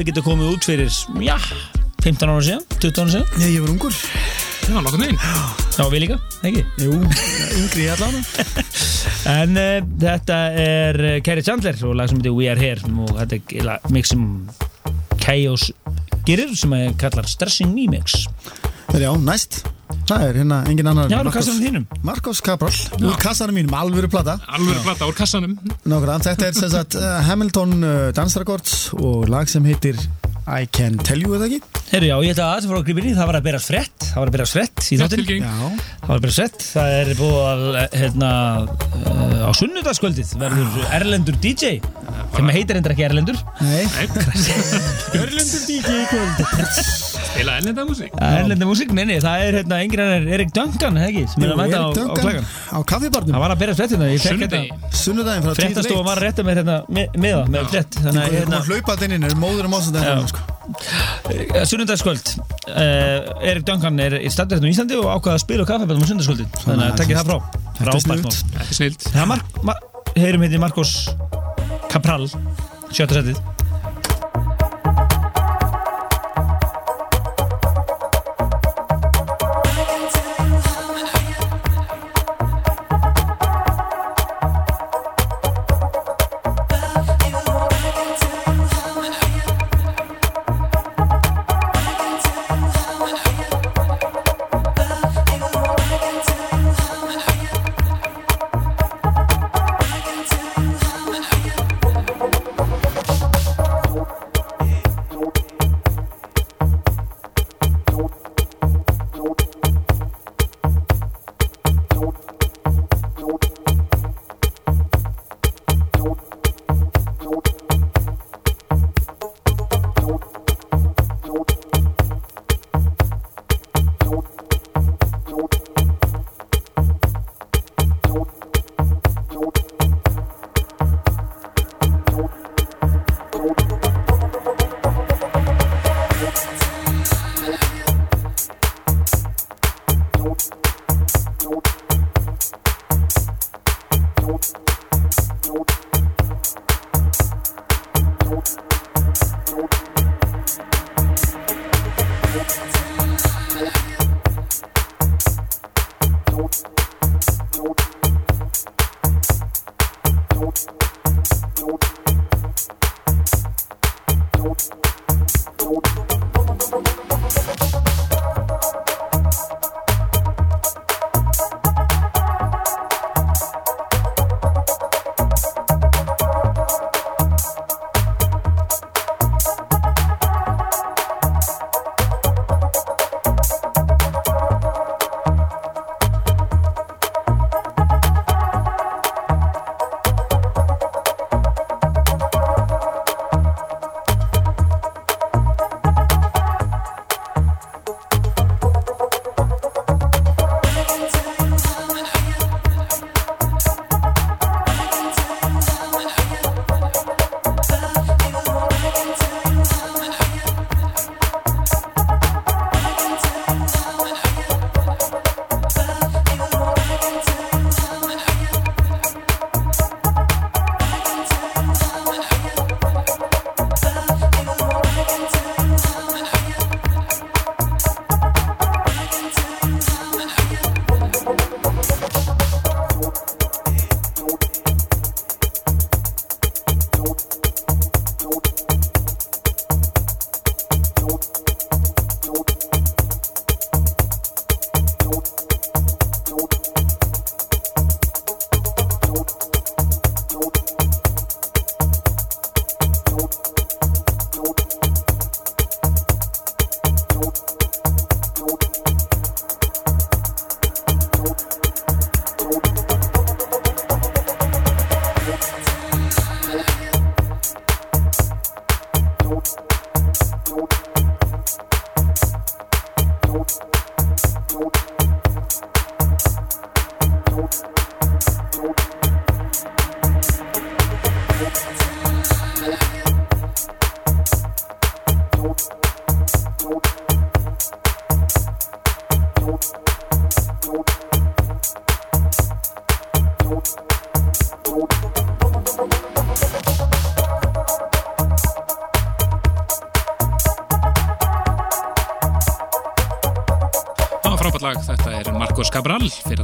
Hefði getið komið út fyrir, já, 15 ára síðan, 20 ára síðan. Nei, ég var ungur. Já, nokkuð neginn. Já, við líka, ekki? Jú, yngri ég allan. En uh, þetta er uh, Kerry Chandler og lag sem heitir We Are Here og þetta er eiginlega mix sem Chaos gerir sem að kallar Stressing Me Mix. Já, næst. Það er hérna engin annar Já, úr kassanum þínum. Marcos Cabral, úr kassanum mínum, alvöru plata Alvöru plata úr kassanum Nákvæmlega, þetta er sem sagt uh, Hamilton Dance Records og lag sem heitir I Can Tell You, eða ekki? Herru, já, ég ætla að aðeins fór inn í, það var að berast frett, það var að berast frett í þáttin. Það var að berast frett, það er búið að, hérna, uh, á sunnudagskvöldið verður Erlendur DJ, sem heitir endur ekki Erlendur. nei Erlendur DJ í kvöld. Spila ellenda músík. Erlendur músík, neini, það er hérna enginn annar Erik Duncan, ekki, sem er að mæta á, á klagan. á kaffibarnum. Það var að berast frett hérna, ég fekk Sunnudegi. hérna, Sunnudaginn frá 10 til frettastofa 1 var að rétta mér hérna með, með það, með frett, þannig að Ég er hérna, búin að hlaupa þetta inn, er móður ásendaginn Já. sko. Eh, Sunnudagskvöld. Uh, Erik Duncan er í hérna á Íslandi og ákvaða að spila á kaffebæðum á sunnudagskvöldin þannig að takkið það frá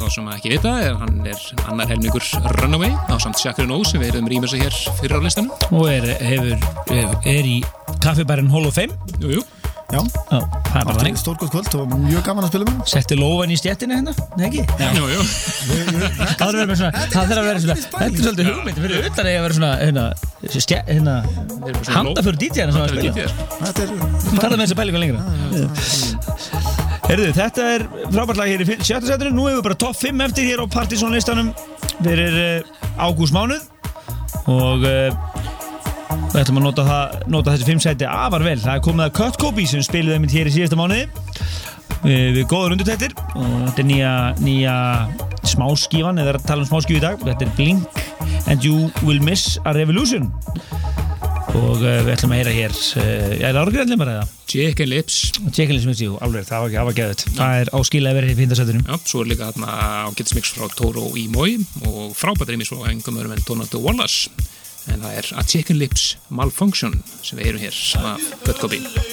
Þá sem ekki vita, hann er annar helmingur Runaway á samt Shakrin O sem við erum rýmur sig hér fyrir á listanum. Og er, hefur, er, er í kaffibærin Hall of Fame. Jú, jú. Já, Já, það er bara þannig. stórgótt kvöld og mjög gaman að spila með. Setti lófan í stjettina hérna, ekki? Jú, jú. Það þarf að vera svona, það þarf að vera svona Þetta er svolítið hugmynd fyrir utan að ég að vera svona hérna, hérna handa fyrir DJ-na sem að spila. Þetta er Tala með þessi pælingu lengra Herðu, þetta er frábært lag hér í sjötta setinu. Nú hefur við bara topp 5 eftir hér á Partizón listanum fyrir uh, ágúst mánuð og uh, við ætlum að nota, það, nota þessi 5 seti afar vel. Það er komið að Cut Copy sem spiluði mynd hér í síðasta mánuði. Við, við góður undirtættir og þetta er nýja, nýja smáskífan eða tala um smáskífu í dag. Þetta er Blink and You Will Miss a Revolution. Og við ætlum að heyra hér uh, er það árgrænlega bara eða? Chicken Lips Jú, alveg, það var ekki, geðut það er áskilað að vera í fíndarsættunum Já, svo er líka þarna ágætismix frá Toro í Mói og frábært reymis frá engum öðrum en Donato Wallace. En það er A Chicken Lips Malfunction sem við erum hér að Cut Copy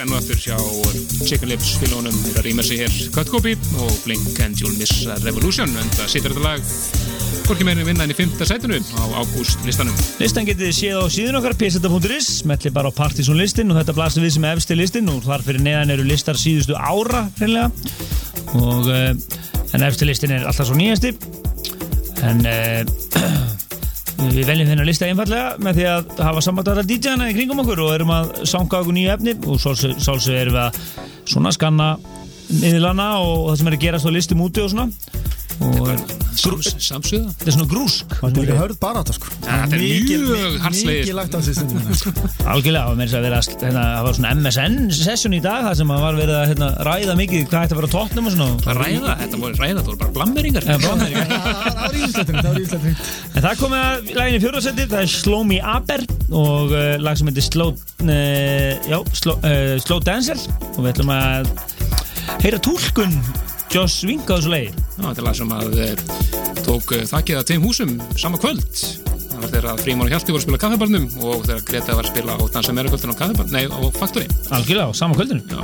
enn og aftur hjá Chicken Lips fylgjónum er að rýma sig hér. Cut Copy og Blink and You'll Miss a Revolution. En það situr þetta lag hvorki meirinn vinna inn í 5. sætinu á ágúst listanum Listan getið séð á síðun okkar pseta.is smetli bara á Partisan listin og þetta blasir við sem efsti listin og þar fyrir neðan eru listar síðustu ára hreinlega. Og uh, en efsti listin er alltaf svo nýjasti. En uh, við veljum þennan lista einfallega með því að hafa sambandara DJ-ana í kringum okkur og erum að sanga okkur nýju efni. Og sálsög erum við að svona skanna miðlana og það sem er að gerast á listum úti og svona. Og Samsöða? Þetta er svona grúsk Það er hörð bara þetta sko. Þetta er mjög harðslegið. Mikið lagt á sig stundum sko. Algjörlega, og meira þess að vera hérna, það var svona MSN-session í dag þar sem var verið að hérna, ræða mikið hvað ætti að vera tóknum og svona. Að ræða, þetta voru ræða, það voru bara blammeringar. Það var íslættin, það var íslættin En það komið að læginu fjórðarsetti, það er Slow Me Aber og uh, lag sem heitir Slow, uh, já, Slow, uh, Slow Dancer. Og við ætlum að heyra túlkun Joss Vink á þessu Já, þetta er lag sem að eh, tók eh, þakkið að tveim húsum sama kvöld. Það var þegar að Fríman og Hjalti voru að spila kaffibarnum og þegar Greta var að spila og dansa meira kvöldin á á Faktori Algjörlega, á sama kvöldinu. Já,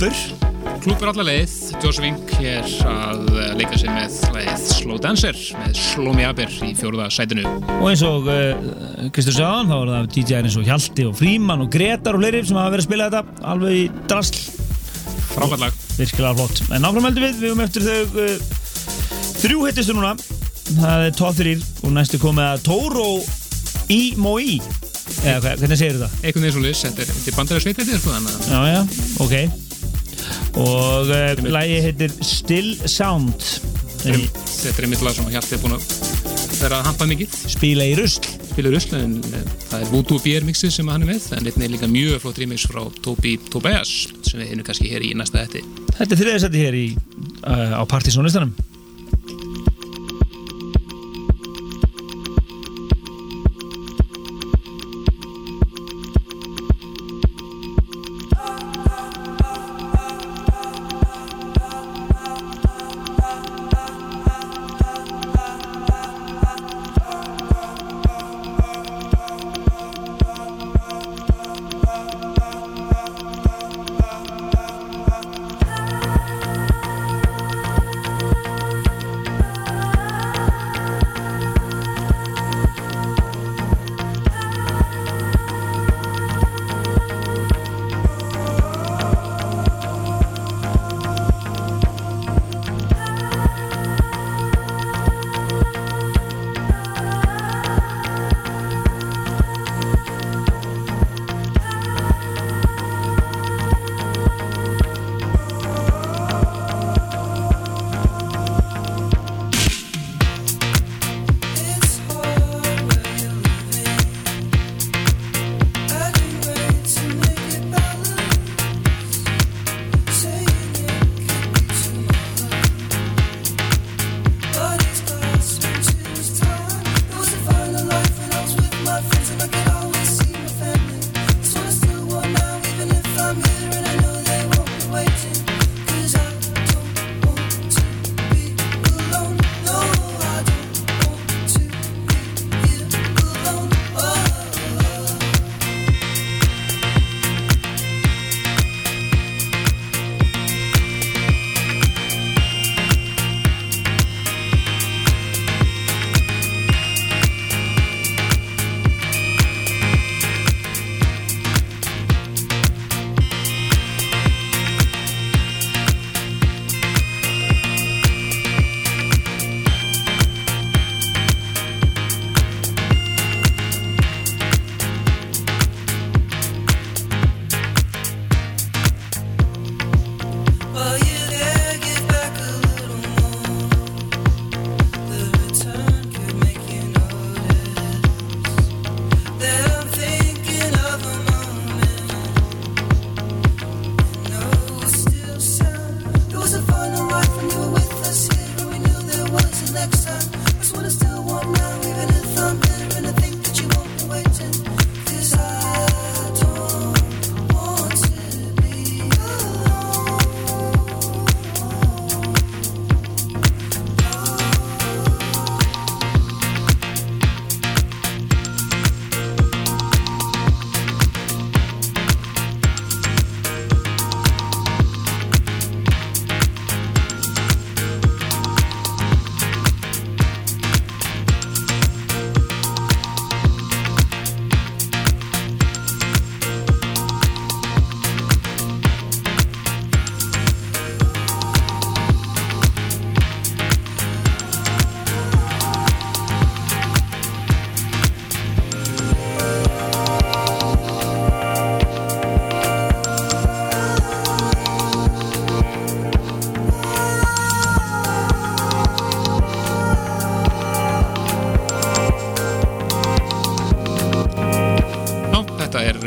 klúpur. Klúpur alla leið, Josh Vink hér að leika sér með leið Slow Dancer með Slow Me Aber í fjórða sætinu. og eins og uh, Kristur Sjáðan þá er það DJ-ar eins og Hjalti og Fríman og Gretar og fleiri sem hafa verið að spila þetta alveg í drasl. Frábært lag. virkilega flott. En áfram heldur við, við erum eftir þau uh, þrjú hittistu núna. Það er top 3 og næstu komið að Toro í Mói eða hvað- hvernig segir þetta? Einhvern veginn svo liðs, þetta er, þetta er sko, þannig að Já, já, ok og uh, lagi heitir Still Sound þetta er- þetta einmitt lag sem Hjalti er búin að vera að hampa mikið. spila í rusl Spila í rusl, en eh, það er Voodoo Beer mixið sem hann er með, en einnig er líka mjög flott remix frá Tobi Tobias sem við erum kannski hér í næsta þetti. Þetta er þriðarsætti hér í, uh, á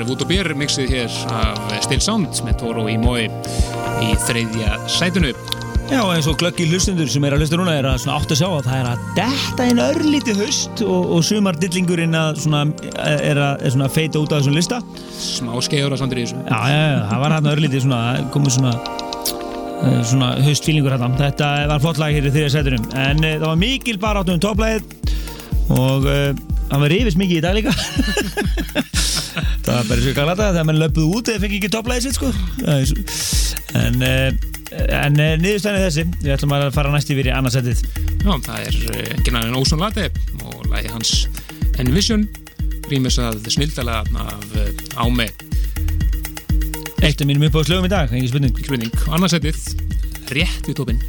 partysónlistanum Voodoo Beer mixið hér af Still Sound með Toro í Mói í þriðja sætunu Já, eins og glöggi hlustundur sem er að hlusta núna er að svona átt að sjá að það er að detta einn örlítið haust og, og sumar dillingurinn að svona, er að er svona að feita út af þessum lista. Smá skeiður að sandur í þessu. Já, já, já, það var hann örlítið svona komið svona eh, svona haustfílingur hérna. Þetta var flott lag hér í þriðja sætunum en uh, það var mikil bara áttum toplæðið og uh, hann var rifist mikið í dag líka Það var bara eins og galata þegar mann löpuð út eða fengi ekki topplæði sitt sko. En, uh, en niðurstæðan er þessi. Við ætlum að fara næst yfir í annarsettið Já, það er ekki næðin Óson Late og lagi hans Envision rýmis að snildalega af Ámi Eitt af mínum uppáðslögum í dag, engin spurning. Spurning, annarsettið rétt við tópinn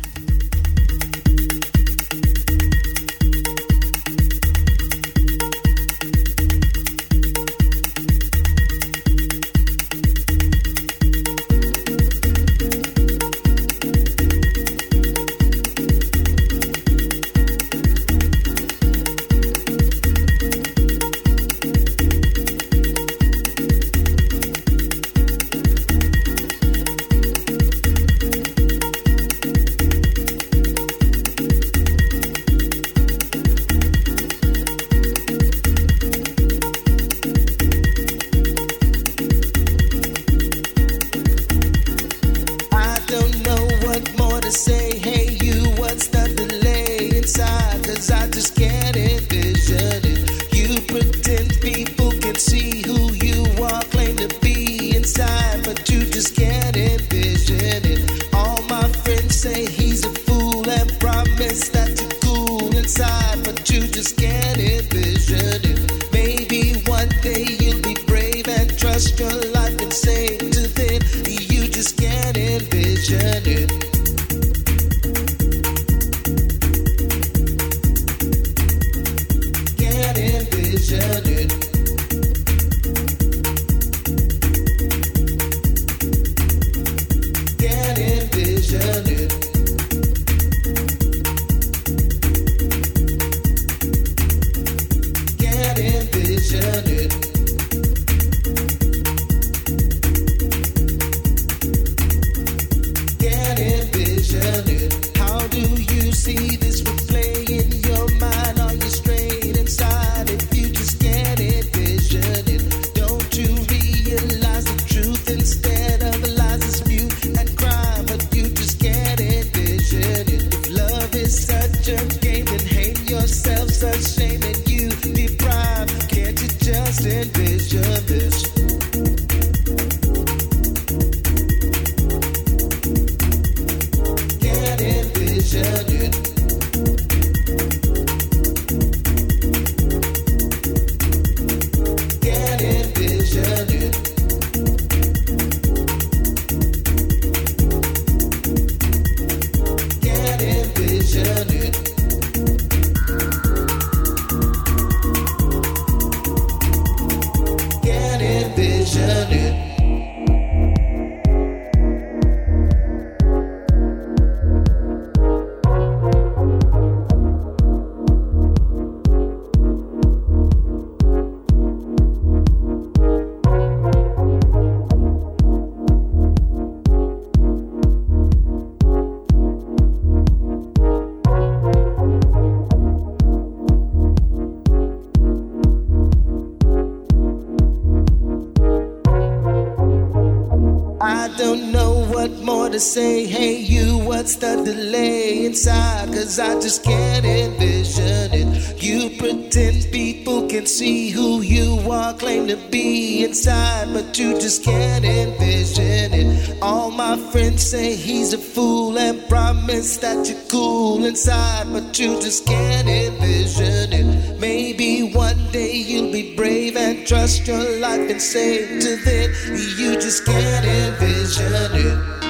to say. Hey, you, what's the delay inside? Cause I just can't envision it. You pretend people can see who you are, claim to be inside, but you just can't envision it. All my friends say he's a fool and promise that you're cool inside, but you just can't envision it. Maybe one day you'll be brave and trust your life and say to them, you just can't envision it.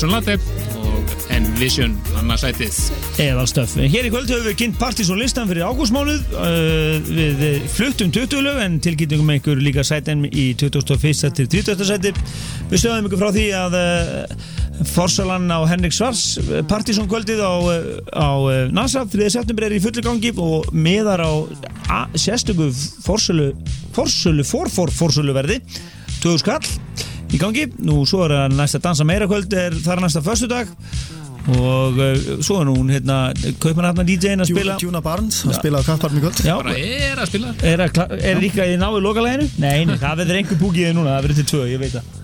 Úsun Latte og Envision annarsætið. Eðalstöf. Hér í kvöld höfum við kynnt partys og listan fyrir ágústmánuð. Uh, við fluttum 20 lög en tilkynningum ykkur líka sætin í 21. til 30. sæti. Við stöðum ykkur frá því að uh, Forsalan á Henrik Svars partysón kvöldið á, uh, á uh, NASA 3. september er í fullu gangi og miðar á sérstöku forsölu forsölu, forfor forsölu verði 2000 skall í gangi. Nú svo er að næsta dansa meira kvöld er þar næsta föstudag. Og uh, svo er hún hérna Kaupanarna DJ-in að spila. Tjúna Barnes að spila á kattpartmi kvöld. Já, Bara er að spila. er, að, er líka í náðu lokaleginu? Nei, nei, það verður einhver púkið núna, það verður til tvö, ég veit það.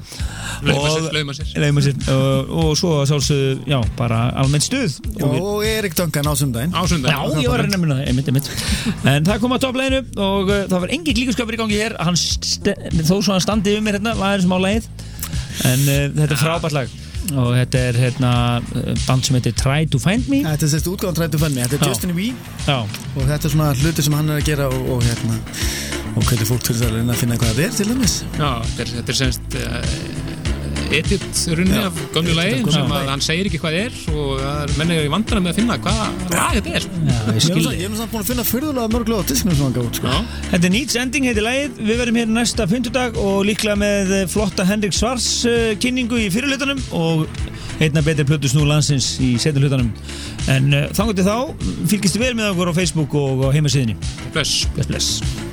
Lauma sér, Og- lauma sér. Leima sér. Og, og svo sjálfsögðu, já, bara almennt stuð. Já, og Erik Duncan á sundaginn Á sundag. Já, ég var að nefna það, einmitt, einmitt. En það kom að toppleginu og uh, það var engin klíkuskapur í gangi hér. Hann st þó svo hann standi yfir mér hérna lagðir sem á lagið en uh, þetta er frábært lag. Og þetta er hérna uh, band sem heitir Try to Find Me. Þetta er sérst útgáðan trættu fenni, þetta er Já. Justin Wee Já, og þetta er svona hluti sem hann er að gera og, og hérna og hvernig fólk til þess að reyna að finna hvað það er til dæmis. Já, þetta er, þetta er semst uh, edit runni af gömlu lagi gömlu sem að hann segir ekki hvað er og það er menn í vandana með að finna hvað lag þetta er. já, ég nú samt- búin að finna fyrðulega mörg lög á disknum sem hann gátt sko. Þetta er Needs Ending heitir lagið, við verðum hér næsta fymtudag og líklega með eh, flotta Henrik Svars uh, kynningu í fyrirlutanum og einna betri plötu snú landsins í setjumlutanum en uh, þannig til þá fylgist vel með okkur á Facebook og á heimasíðinni Bless. Bless bless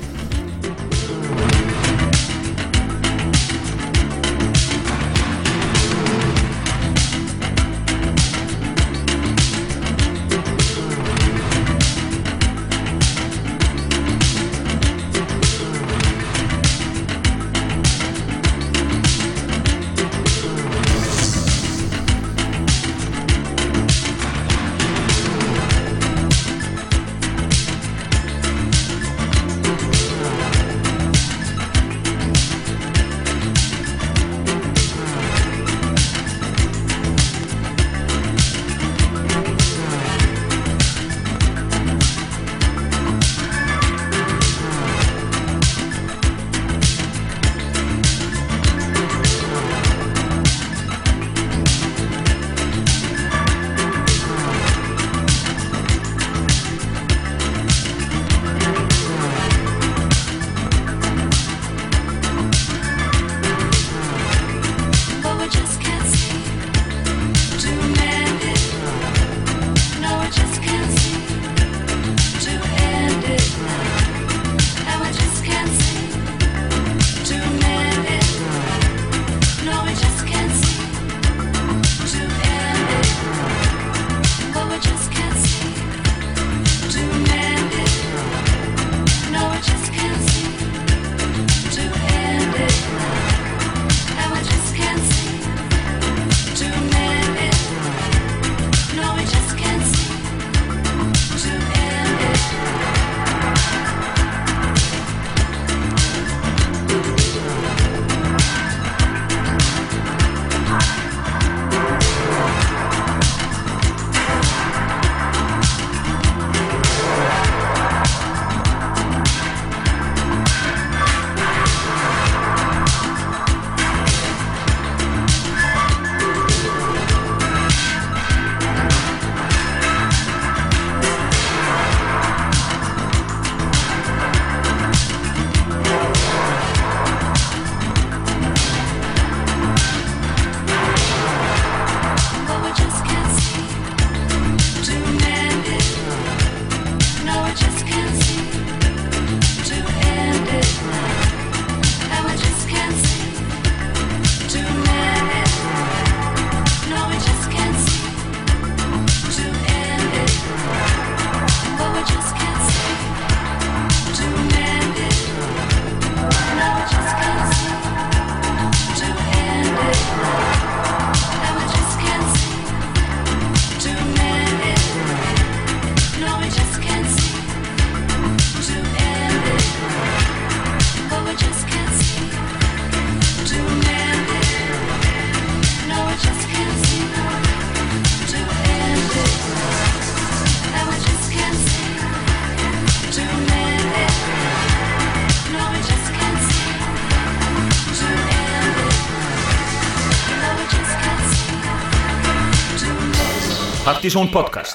Partyson Podcast.